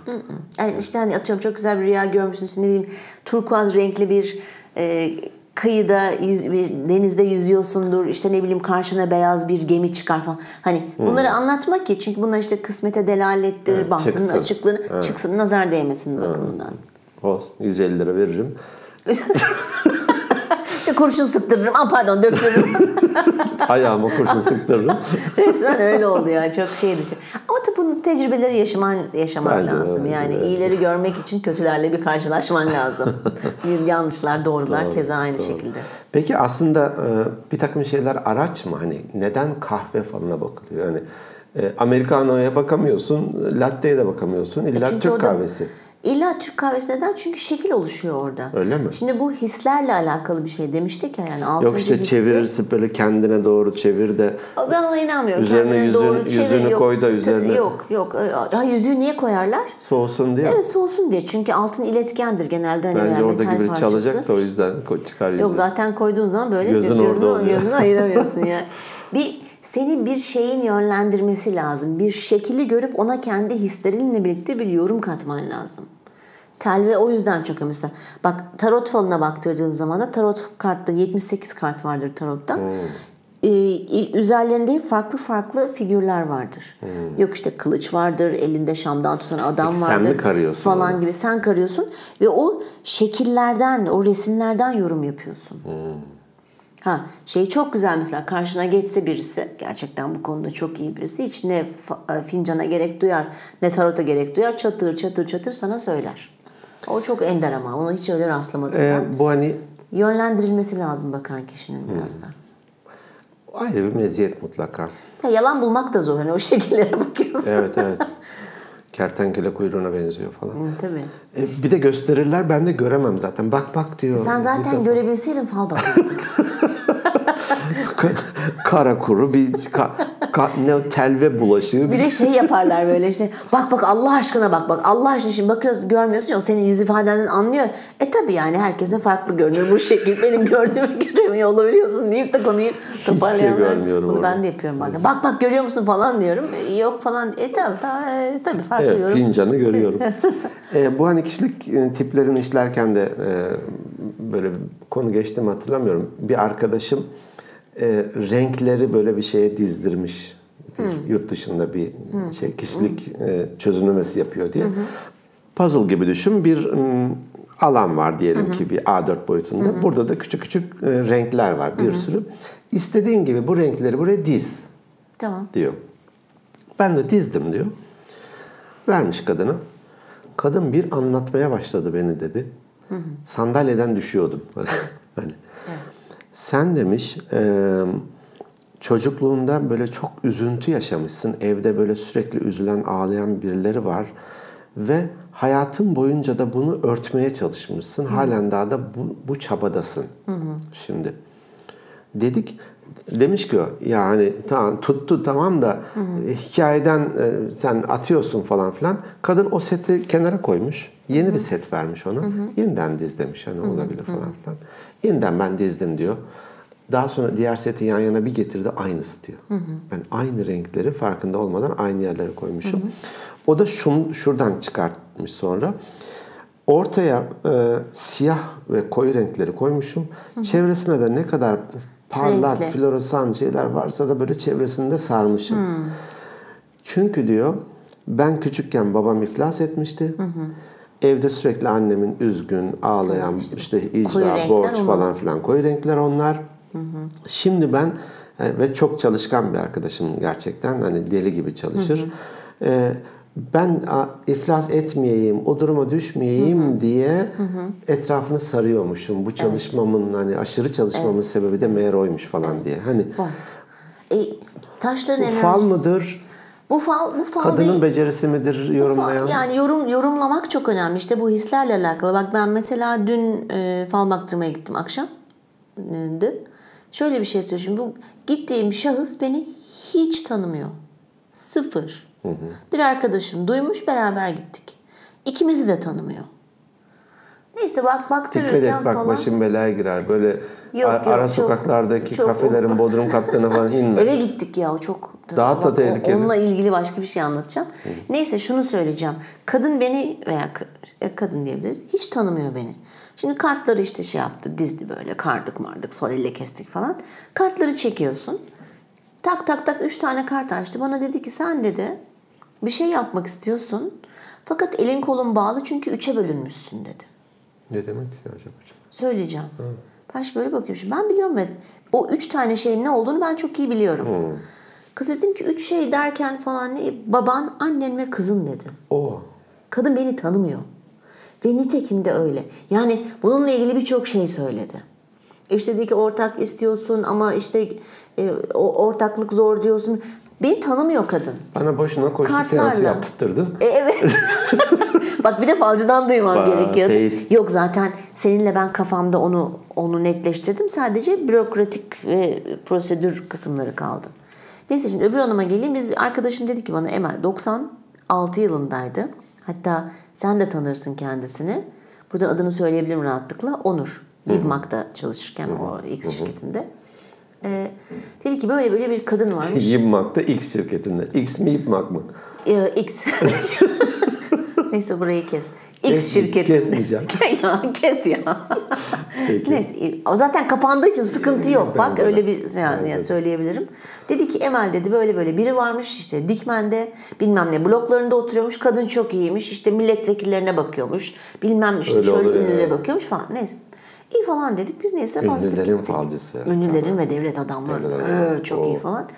Yani işte hani atıyorum çok güzel bir rüya görmüşsün. Şimdi ne bileyim turkuaz renkli bir e, kıyıda yüz, bir denizde yüzüyorsundur. İşte ne bileyim karşına beyaz bir gemi çıkar falan. Hani bunları anlatmak ki çünkü bunlar işte kısmete delalettir, Evet, bahtının çıksın. açıklığını çıksın nazar değmesin bakımından. Olsun 150 lira veririm. [LAUGHS] Bir kurşun sıktırırım. Aa pardon döktürürüm. [LAUGHS] Ayağıma kurşun sıktırırım. [LAUGHS] Resmen öyle oldu ya. Çok şeydi. Ama tabii bunun tecrübeleri yaşaman, yaşamak Bence de, lazım. bence yani de. iyileri görmek için kötülerle bir karşılaşman lazım. [LAUGHS] bir yanlışlar, doğrular keza aynı şekilde. Peki aslında e, bir takım şeyler araç mı? Hani neden kahve falına bakılıyor? Yani e, Americano'ya bakamıyorsun, latte'ye de bakamıyorsun. İlla E Türk orada- kahvesi. İlla Türk kahvesi neden? Çünkü şekil oluşuyor orada. Öyle mi? Şimdi bu hislerle alakalı bir şey demiştik ya yani altıncı Yok işte hissi. çevirirsin böyle kendine doğru çevir de Ben ona inanmıyorum. Üzerine Kendine yüzüğünü- doğru çevir, yüzüğünü yok. koy da üzerine- Yok yok. Ha, yüzüğü niye koyarlar? soğusun diye. Evet soğusun diye. Çünkü altın iletkendir genelde. Hani Bence yani oradaki metal biri parçası. çalacak da o yüzden çıkar yüzüğü. Yok zaten koyduğun zaman böyle Gözün orada gözünü, gözünü ayıramıyorsun [LAUGHS] ya. Bir seni bir şeyin yönlendirmesi lazım. Bir şekli görüp ona kendi hislerinle birlikte bir yorum katman lazım. Telve o yüzden çok önemli. Bak tarot falına baktırdığın zaman da tarot kartta 78 kart vardır tarotta. Hmm. Ee, üzerlerinde hep farklı farklı figürler vardır. Hmm. Yok işte kılıç vardır, elinde şamdan tutan adam Peki sen vardır. mi karıyorsun falan onu? gibi sen karıyorsun ve o şekillerden, o resimlerden yorum yapıyorsun. Ha şey çok güzel mesela karşına geçse birisi gerçekten bu konuda çok iyi birisi hiç ne e, fincana gerek duyar ne tarota gerek duyar çatır çatır çatır sana söyler. O çok ender ama ona hiç öyle rastlamadım Ee, ben. bu hani Yönlendirilmesi lazım bakan kişinin biraz da. ayrı bir meziyet mutlaka. Ya, yalan bulmak da zor hani o şekillere bakıyorsun. Evet evet. [LAUGHS] Kertenkele kuyruğuna benziyor falan. Hı, Tabii. E, bir de gösterirler ben de göremem zaten. Bak bak diyor. Sen zaten görebilseydin fal bakardın. [LAUGHS] kara kuru bir ka, ka- ne telve bulaşığı. Bir de şey yaparlar böyle işte bak bak Allah aşkına bak bak Allah aşkına şimdi bakıyorsun görmüyorsun ya o senin yüz ifadenden anlıyor. E tabi yani herkese farklı görünür bu şekil. Benim gördüğümü [LAUGHS] göremiyor olabiliyorsun deyip de konuyu toparlayanlar. şey görmüyorum Bunu orada. ben de yapıyorum bazen. Bak bak görüyor musun falan diyorum. E, yok falan. E tabi tabi, tabi farklı Evet, yorum. fincanı görüyorum. [LAUGHS] e, bu hani kişilik e, tiplerini işlerken de e, böyle bir konu geçti mi hatırlamıyorum. Bir arkadaşım e, renkleri böyle bir şeye dizdirmiş. Bir Yurt dışında bir şey kişilik e, çözümlemesi yapıyor diye. Puzzle gibi düşün. Bir alan var diyelim ki bir A4 boyutunda. Burada da küçük küçük e, renkler var bir sürü. İstediğin gibi bu renkleri buraya diz Tamam. diyor. Ben de dizdim diyor. Vermiş kadına. Kadın bir anlatmaya başladı beni dedi. Sandalyeden düşüyordum. [LAUGHS] hani. Sen demiş e, çocukluğunda böyle çok üzüntü yaşamışsın. Evde böyle sürekli üzülen, ağlayan birileri var. Ve hayatın boyunca da bunu örtmeye çalışmışsın. Halen daha da bu, bu çabadasın. Şimdi. Dedik demiş ki o yani tamam tuttu tamam da e, hikayeden e, sen atıyorsun falan filan. Kadın o seti kenara koymuş. Yeni bir set vermiş ona. Yeniden diz demiş hani olabilir falan filan. Yeniden ben dizdim diyor. Daha sonra diğer seti yan yana bir getirdi aynısı diyor. Ben aynı renkleri farkında olmadan aynı yerlere koymuşum. O da şun, şuradan çıkartmış sonra. Ortaya e, siyah ve koyu renkleri koymuşum. Çevresine de ne kadar parlak, Renkli. floresan şeyler varsa da böyle çevresinde sarmışım. Çünkü diyor ben küçükken babam iflas etmişti. Evde sürekli annemin üzgün, ağlayan, işte Koyu icra, borç onlar. falan filan koyu renkler onlar. Şimdi ben e, ve çok çalışkan bir arkadaşım gerçekten hani deli gibi çalışır. E, ben iflas etmeyeyim, o duruma düşmeyeyim diye etrafını sarıyormuşum. Bu çalışmamın hani aşırı çalışmamın sebebi de meğer oymuş falan diye. Hani Var. E, taşların bu enerjisi. fal mıdır? Bu fal, bu fal Kadının değil. becerisi midir Bu fal- yorumlayan? Yani yorum yorumlamak çok önemli. İşte bu hislerle alakalı. Bak ben mesela dün e, fal baktırmaya gittim akşam. E, dün. Şöyle bir şey söyleyeyim. Bu gittiğim şahıs beni hiç tanımıyor. Sıfır. Bir arkadaşım duymuş beraber gittik. İkimizi de tanımıyor. Neyse bak Dikkat baktırırken et bak falan. başın belaya girer. Böyle Yok, ar- yok, ara çok- sokaklardaki çok- kafelerin [LAUGHS] bodrum katlarına falan inme. Eve gittik ya o çok. Daha da o- tehlikeli. Onunla ilgili başka bir şey anlatacağım. Neyse şunu söyleyeceğim. Kadın beni veya e, kadın diyebiliriz. Hiç tanımıyor beni. Şimdi kartları işte şey yaptı dizdi böyle kardık mardık sol elle kestik falan. Kartları çekiyorsun. Tak tak tak üç tane kart açtı. Bana dedi ki sen dedi bir şey yapmak istiyorsun. Fakat elin kolun bağlı çünkü üçe bölünmüşsün dedi. Ne demek istiyor acaba? Söyleyeceğim. Ben şimdi böyle bakıyorum. Şimdi ben biliyorum evet. O üç tane şeyin ne olduğunu ben çok iyi biliyorum. Kız dedim ki üç şey derken falan ne? Baban, annen ve kızın dedi. O. Kadın beni tanımıyor. Ve nitekim de öyle. Yani bununla ilgili birçok şey söyledi. İşte dedi ki ortak istiyorsun ama işte e, o ortaklık zor diyorsun. Beni tanımıyor kadın. Bana boşuna koştuk Kartlarla. seansı yaptırttırdın. E, evet. [LAUGHS] Bak bir de falcıdan duymam Vay, gerekiyordu. teyit. Yok zaten seninle ben kafamda onu onu netleştirdim. Sadece bürokratik ve prosedür kısımları kaldı. Neyse şimdi öbür anıma geleyim. Biz bir arkadaşım dedi ki bana Emel 96 yılındaydı. Hatta sen de tanırsın kendisini. Buradan adını söyleyebilirim rahatlıkla. Onur. İBMAK'ta çalışırken o X şirketinde. Ee, dedi ki böyle böyle bir kadın varmış. [LAUGHS] Yipmak'ta X şirketinde. X mi Yipmak mı? Ee, X. [LAUGHS] Neyse burayı kes. X Kes- şirketi. kesmeyeceğim. [LAUGHS] ya kes ya. Peki. Neyse o zaten kapandığı için sıkıntı yok. Bak Bence de. öyle bir yani, Bence de. söyleyebilirim. Dedi ki Emel dedi böyle böyle biri varmış işte Dikmen'de bilmem ne bloklarında oturuyormuş. Kadın çok iyiymiş. işte milletvekillerine bakıyormuş. Bilmem işte Öyle şöyle ünlülere bakıyormuş falan. Neyse. İyi falan dedik. Biz neyse bastık Ünlülerin gittik. falcısı. Ünlülerin ve devlet adamlarının. Devlet adamları. Ee, çok iyi Oo. falan.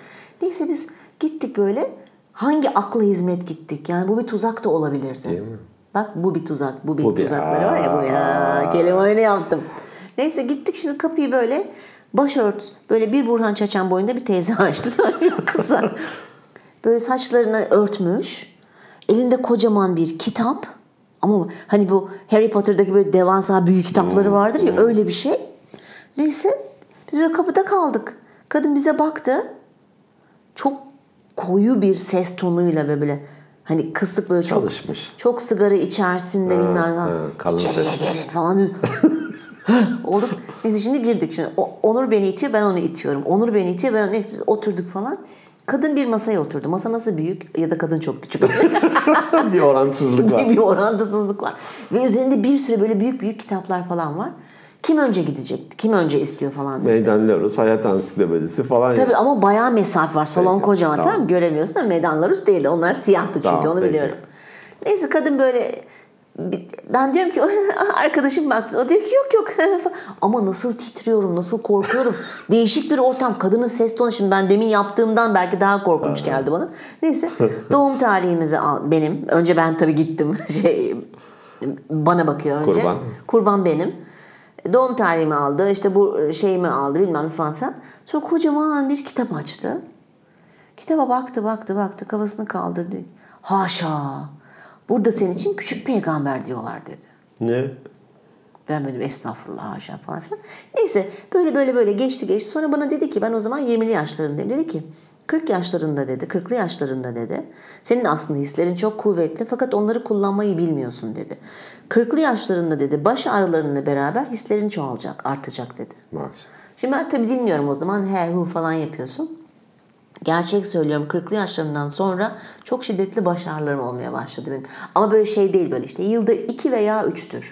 Neyse biz gittik böyle. Hangi akla hizmet gittik? Yani bu bir tuzak da olabilirdi. Değil mi? Bak bu bir tuzak, bu bir Bu bir- tuzakları var ya bu ya. Kelime oyunu yaptım. Neyse gittik şimdi kapıyı böyle başört böyle bir Burhan Çaçan boyunda bir teyze [LAUGHS] açtı. Kısa. Böyle saçlarını örtmüş. Elinde kocaman bir kitap. Ama hani bu Harry Potter'daki böyle devasa büyük kitapları vardır ya öyle bir şey. Neyse biz böyle kapıda kaldık. Kadın bize baktı. Çok koyu bir ses tonuyla ve böyle hani kısık böyle çok Çalışmış. çok sigara içersin de bilmem ha, İçeriye ses. gelin falan. Olduk. [LAUGHS] Neyse şimdi girdik. Şimdi Onur beni itiyor ben onu itiyorum. Onur beni itiyor ben neyse biz oturduk falan. Kadın bir masaya oturdu. Masa nasıl büyük ya da kadın çok küçük. [LAUGHS] bir orantısızlık var. [LAUGHS] bir orantısızlık var. Ve üzerinde bir sürü böyle büyük büyük kitaplar falan var. Kim önce gidecek? Kim önce istiyor falan. Meydanlarus, hayat ansiklopedisi falan. Tabii ama bayağı mesafe var. Salon Peki, kocaman tamam. tamam. Göremiyorsun da Meydanlarus değil. Onlar siyahtı çünkü Tamam, onu peki. biliyorum. Neyse kadın böyle ben diyorum ki [LAUGHS] arkadaşım baktı. O diyor ki yok yok. [LAUGHS] Ama nasıl titriyorum, nasıl korkuyorum. [LAUGHS] Değişik bir ortam. Kadının ses tonu şimdi ben demin yaptığımdan belki daha korkunç geldi bana. Neyse doğum tarihimizi al benim. Önce ben tabii gittim. Şey bana bakıyor önce. Kurban. Kurban benim. Doğum tarihimi aldı. işte bu şeyimi aldı bilmem falan filan. Sonra kocaman bir kitap açtı. Kitaba baktı baktı baktı kafasını kaldırdı. Haşa. Burada senin için küçük peygamber diyorlar dedi. Ne? Ben böyle estağfurullah haşa falan filan. Neyse böyle böyle böyle geçti geçti. Sonra bana dedi ki ben o zaman 20'li yaşlarındayım. Dedi ki 40 yaşlarında dedi, 40'lı yaşlarında dedi. Senin aslında hislerin çok kuvvetli fakat onları kullanmayı bilmiyorsun dedi. 40'lı yaşlarında dedi baş ağrılarınla beraber hislerin çoğalacak, artacak dedi. Bak. Şimdi ben tabii dinliyorum o zaman he hu falan yapıyorsun. Gerçek söylüyorum 40'lı yaşlarımdan sonra çok şiddetli baş ağrılarım olmaya başladı benim. Ama böyle şey değil böyle işte yılda 2 veya 3'tür.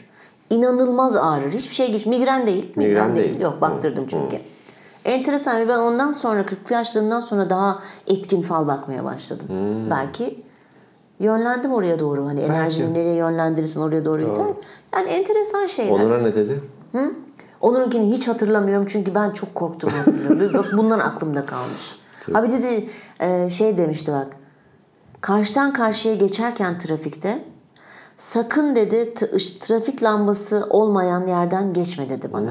İnanılmaz ağrır. Hiçbir şey geç. Migren değil. Migren değil. Yok baktırdım çünkü. Enteresan ve ben ondan sonra 40'lı yaşlarımdan sonra daha etkin fal bakmaya başladım. Belki yönlendim oraya doğru. Hani enerjini nereye yönlendirirsen oraya doğru gider. Yani enteresan şeyler. Onur'a ne dedi? Onur'unkini hiç hatırlamıyorum çünkü ben çok korktum hatırlıyorum. [LAUGHS] bak bunlar aklımda kalmış. Abi dedi e, şey demişti bak. Karşıdan karşıya geçerken trafikte sakın dedi tra- trafik lambası olmayan yerden geçme dedi bana.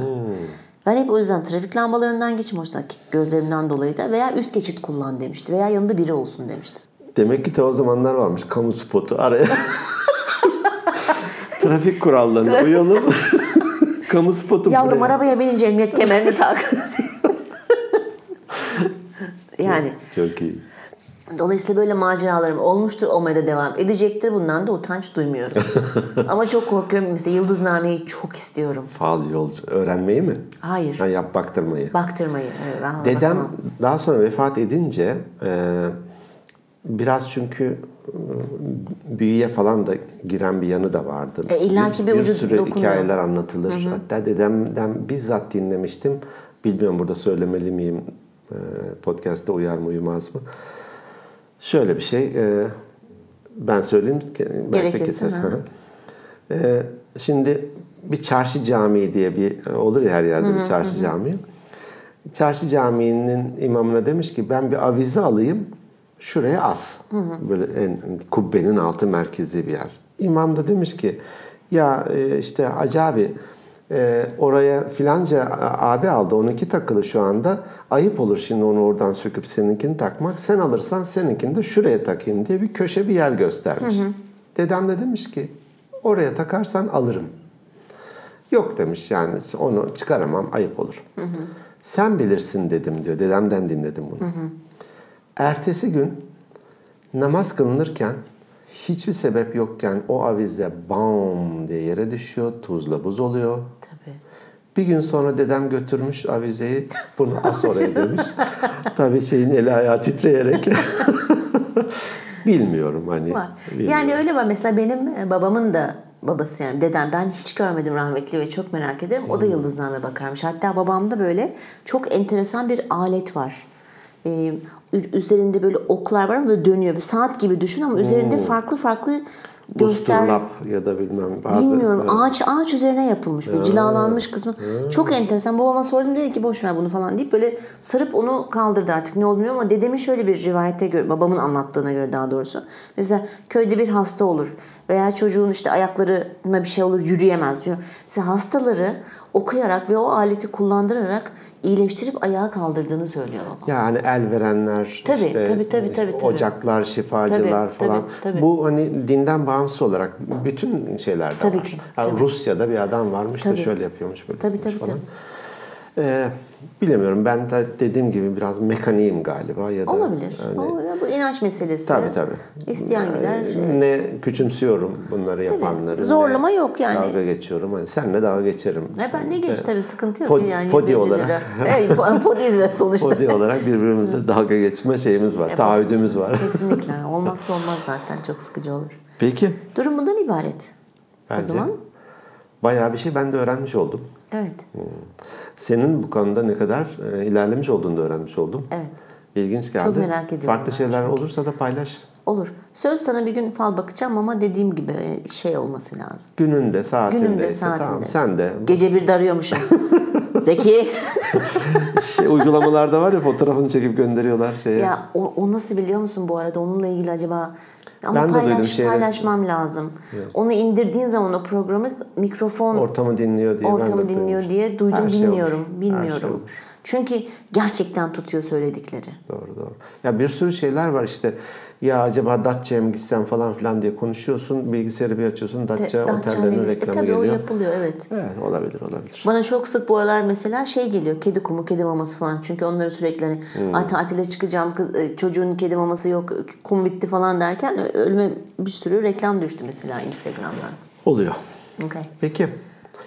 Ben hep o yüzden trafik lambalarından geçim hoşsa gözlerimden dolayı da veya üst geçit kullan demişti veya yanında biri olsun demişti. Demek ki de o zamanlar varmış kamu spotu araya. [LAUGHS] Trafik kurallarına uyalım. [LAUGHS] kamu spotu Yavrum buraya. arabaya binince emniyet kemerini tak. [LAUGHS] yani Çok iyi. dolayısıyla böyle maceralarım olmuştur olmaya da devam edecektir. Bundan da utanç duymuyorum. [LAUGHS] Ama çok korkuyorum. Mesela Yıldızname'yi çok istiyorum. Fal yolcu. Öğrenmeyi mi? Hayır. Ha, yap baktırmayı. Baktırmayı. Evet, ben Dedem bakamam. daha sonra vefat edince e, biraz çünkü e, büyüye falan da giren bir yanı da vardı. E, illaki bir ucu sürü dokunuyor. hikayeler anlatılır. Hatta dedemden bizzat dinlemiştim. Bilmiyorum burada söylemeli miyim? E, podcast'ta uyar mı uymaz mı? Şöyle bir şey. e, ben söyleyeyim. Gerekirse, kesersin. ha. E, şimdi bir çarşı camii diye bir olur ya her yerde bir çarşı camii. Çarşı camiinin imamına demiş ki ben bir avize alayım şuraya as. Böyle en kubbenin altı merkezi bir yer. İmam da demiş ki ya e, işte Hacı abi e, oraya filanca abi aldı. Onunki takılı şu anda. Ayıp olur şimdi onu oradan söküp seninkini takmak. Sen alırsan seninkini de şuraya takayım diye bir köşe bir yer göstermiş. Dedem de demiş ki oraya takarsan alırım. Yok demiş yani onu çıkaramam ayıp olur. Sen bilirsin dedim diyor. Dedemden dinledim bunu. Ertesi gün namaz kılınırken hiçbir sebep yokken o avize bam diye yere düşüyor. Tuzla buz oluyor. Tabii. Bir gün sonra dedem götürmüş avizeyi bunu as oraya demiş. [LAUGHS] Tabii şeyin eli ayağı titreyerek. [LAUGHS] Bilmiyorum hani. Var. bilmiyorum. Yani öyle var. Mesela benim e, babamın da babası yani dedem ben hiç görmedim rahmetli ve çok merak ederim. O da Hmm. yıldızname bakarmış. Hatta babamda böyle çok enteresan bir alet var. Ü- üzerinde böyle oklar var böyle dönüyor. Bir saat gibi düşün ama üzerinde farklı farklı göster Busturlap ya da bilmem bazı. Bilmiyorum. Evet. Ağaç ağaç üzerine yapılmış böyle cilalanmış kısmı. Çok enteresan. Babama sordum dedi ki boş ver bunu falan deyip böyle sarıp onu kaldırdı artık ne bilmiyorum ama dedemin şöyle bir rivayete göre babamın anlattığına göre daha doğrusu. Mesela köyde bir hasta olur veya çocuğun işte ayaklarına bir şey olur yürüyemez. Bilmiyorum. Mesela hastaları okuyarak ve o aleti kullandırarak iyileştirip ayağa kaldırdığını söylüyor babam. Yani el verenler, Tabii, işte tabii, tabii, tabii, tabii. ocaklar, şifacılar Tabii, falan. tabii, tabii. Bu hani dinden bağımsız olarak bütün şeylerde Tabii var. ki, Yani tabii. Rusya'da bir adam varmış da Tabii. şöyle yapıyormuş böyle Tabii, tabii, falan. Ee, bilemiyorum ben de dediğim gibi biraz mekaniğim galiba ya da Olabilir. hani- O, ya bu inanç meselesi. Tabii tabii. İsteyen gider. Ee, Ne küçümsüyorum bunları yapanları. Zorlama yok yani. Dalga geçiyorum. Hani senle dalga geçerim. Ne ben ne geç tabii sıkıntı yok Pod- yani podi 150 olarak. lira. [LAUGHS] Evet, podi [LAUGHS] hizmet sonuçta. Podi olarak birbirimizle dalga geçme şeyimiz var. Taahhüdümüz var. [LAUGHS] Kesinlikle. Olmazsa olmaz zaten. Çok sıkıcı olur. Peki. Durum bundan ibaret. Bence O zaman bayağı bir şey ben de öğrenmiş oldum. evet. Senin bu konuda ne kadar e, ilerlemiş olduğunu da öğrenmiş oldum. Evet. İlginç geldi. merak ediyorum Farklı şeyler olursa da paylaş. Olur. Söz sana bir gün fal bakacağım ama dediğim gibi şey olması lazım. Gününde, saatinde. Gününde, Tamam, saatinde. sen de. Gece bir darıyormuşum. [LAUGHS] Zeki. [LAUGHS] Şey, uygulamalarda var ya fotoğrafını çekip gönderiyorlar şeye. ya o, o nasıl biliyor musun bu arada? Onunla ilgili acaba ama Ben de duydum paylaş, şeyleri. paylaşmam lazım. Onu indirdiğin zaman o programı mikrofon Ortamı dinliyor diye ben ortamı de dinliyor duymuştum. diye duydum Her şey bilmiyorum. olur. Her Bilmiyorum. şey olur. Çünkü gerçekten tutuyor söyledikleri. Doğru doğru. Ya bir sürü şeyler var işte. Ya acaba Datça'ya mı gitsem falan filan diye konuşuyorsun. Bilgisayarı bir açıyorsun. Datça Datça otellerinin e, reklamı tabii o geliyor. yapılıyor evet. Evet olabilir olabilir. Bana çok sık bu aralar mesela şey geliyor. Kedi kumu, kedi maması falan. Çünkü onları sürekli hani Hmm. ay tatile çıkacağım, kız, e, çocuğun kedi maması yok, kum bitti falan derken ö- önüme bir sürü reklam düştü mesela Instagram'dan. Oluyor. Okay. Peki.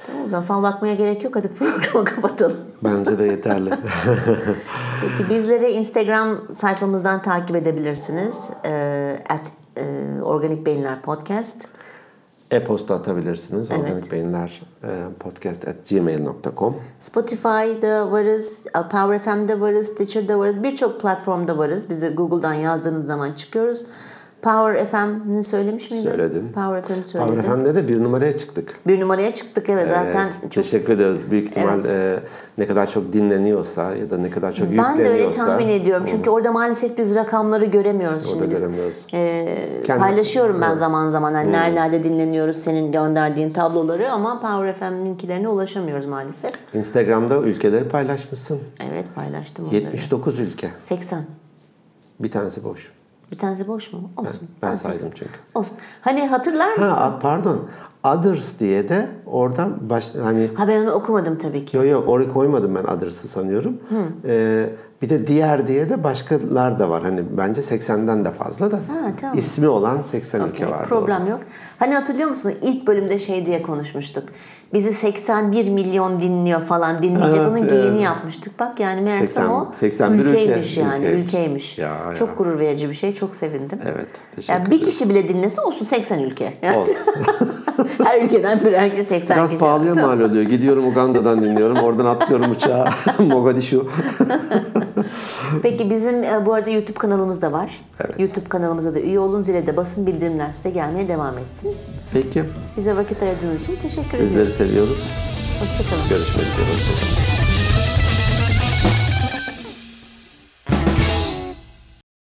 Tamam o zaman fal bakmaya gerek yok. Hadi programı [LAUGHS] kapatalım. Bence de yeterli. [LAUGHS] Peki bizleri Instagram sayfamızdan takip edebilirsiniz. Ee, at e, Organik Beyinler Podcast. E-posta atabilirsiniz. Evet. Organik Beyinler e, podcast at gmail.com Spotify'da varız, Power FM'de varız, Stitcher'da varız. Birçok platformda varız. Bizi Google'dan yazdığınız zaman çıkıyoruz. Power FM'ni söylemiş miydin? Söyledim. Power FM'i söyledim. Power FM'de de bir numaraya çıktık. Bir numaraya çıktık evet, zaten Evet, çok Teşekkür ederiz. Büyük ihtimal e, ne kadar çok dinleniyorsa ya da ne kadar çok yükleniyorsa. Ben de öyle tahmin ediyorum. Çünkü orada maalesef biz rakamları göremiyoruz. Şimdi Orada biz göremiyoruz. e, paylaşıyorum ben zaman zaman. Hani nerelerde dinleniyoruz senin gönderdiğin tabloları ama Power FM'inkilerine ulaşamıyoruz maalesef. Instagram'da ülkeleri paylaşmışsın. Evet paylaştım onları. 79 ülke. 80. Bir tanesi boş. Bir tanesi boş mu? Olsun. Ben Al saydım 80. çünkü. Olsun. Hani hatırlar mısın? Ha Ha, pardon. Others diye de oradan baş, hani ben onu okumadım tabii ki. Yok yok oraya koymadım ben Others'ı sanıyorum. Ee, bir de diğer diye de başkalar da var. Hani bence 80'den de fazla da. Ha, tamam. İsmi olan 80 Okey, ülke vardı. Problem yok. Hani hatırlıyor musun? İlk bölümde şey diye konuşmuştuk. Bizi 81 milyon dinliyor falan dinleyecek. Evet, Onun geyini evet. yapmıştık. Bak yani meğersem 80 o 81 ülke, ülkeymiş yani. ülkeymiş. Ülkeymiş. Ya, Çok ya. gurur verici bir şey. Çok sevindim. Evet, teşekkür Yani bir kişi bile dinlese olsun 80 ülke. Yani Olsun. [LAUGHS] Her ülkeden birer kişi 80 Biraz kişi. pahalıya mal oluyor. Gidiyorum Uganda'dan dinliyorum. Oradan atlıyorum uçağa. [LAUGHS] Mogadishu. [LAUGHS] Peki bizim e, bu arada YouTube kanalımız da var. Evet. YouTube kanalımıza da üye olun. Zile de basın bildirimler size gelmeye devam etsin. Peki. Bize vakit ayırdığınız için teşekkür ediyoruz. Seviyoruz. Hoşçakalın. Görüşmek üzere. Hoşçakalın.